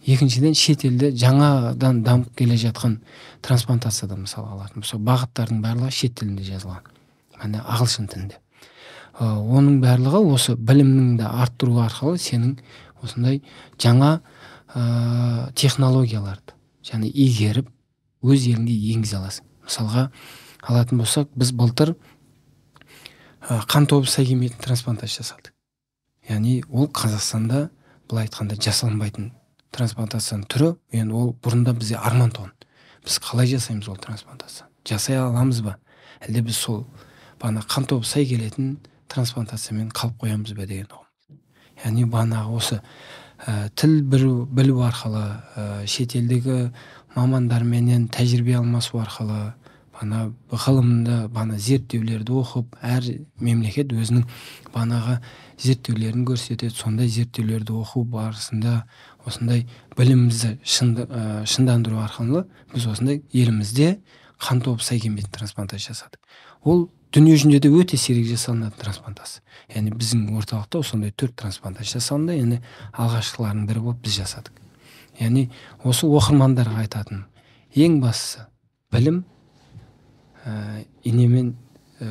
екіншіден шетелде жаңадан дамып келе жатқан трансплантацияда мысалы алатын болсақ бағыттардың барлығы шет тілінде жазылған. Яғни ағылшын тілінде. Оның барлығы осы біліміңді арттыру арқылы сенің осындай жаңа ә, технологияларды және игеріп өз еліңе енгізе аласың. Мысалға алатын болсақ біз былтыр ә, қан тобы сай келмейтін трансплантация жасадық. Яғни ол қазақстанда былай айтқанда жасалынбайтын трансплантацияның түрі енді ол бұрында бізде арман тұғын біз қалай жасаймыз ол трансплантацияны? Жасай аламыз ба? Әлде біз сол бағана қан тобы сай келетін трансплантациямен қалып қоямыз ба деген ұғым. Яғни бағанағы осы ә, тіл білу, білу арқылы ә, шетелдегі мамандарменен тәжірибе алмасу арқылы бағана ғылымды бағана зерттеулерді оқып әр мемлекет өзінің бағанағы зерттеулерін көрсетеді. Сондай зерттеулерді оқу барысында осындай білімімізді шынды, ә, шындандыру арқылы біз осындай елімізде қан тобы сай трансплантация жасадық. Ол дүние жүзінде де өте сирек жасалынады трансплантация. Яғни біздің орталықта осындай төрт трансплантация жасалынды. Яғни алғашқылардың бірі болып біз жасадық. Яғни осы оқырмандарға айтатыным ең бастысы білім ә, инемен ә,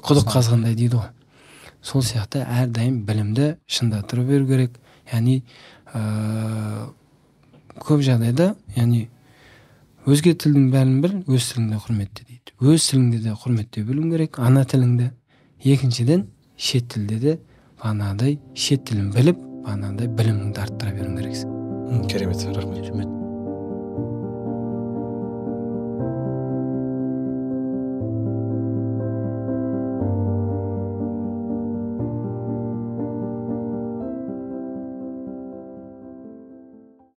құдық қазғандай. дейді ғой. Сол сияқты әрдайым білімді шындатыра беру керек. Яғни ә, көп жағдайда яғни өзге тілдің бәрін біл өз тіліңді құрметте дейді өз тіліңді де құрметтей білуің керек ана тіліңді. Екіншіден шет тілде де бағанағыдай шет тілін біліп бағанағыдай біліміңді арттыра беруің керексің. Керемет рахмет. Керемет.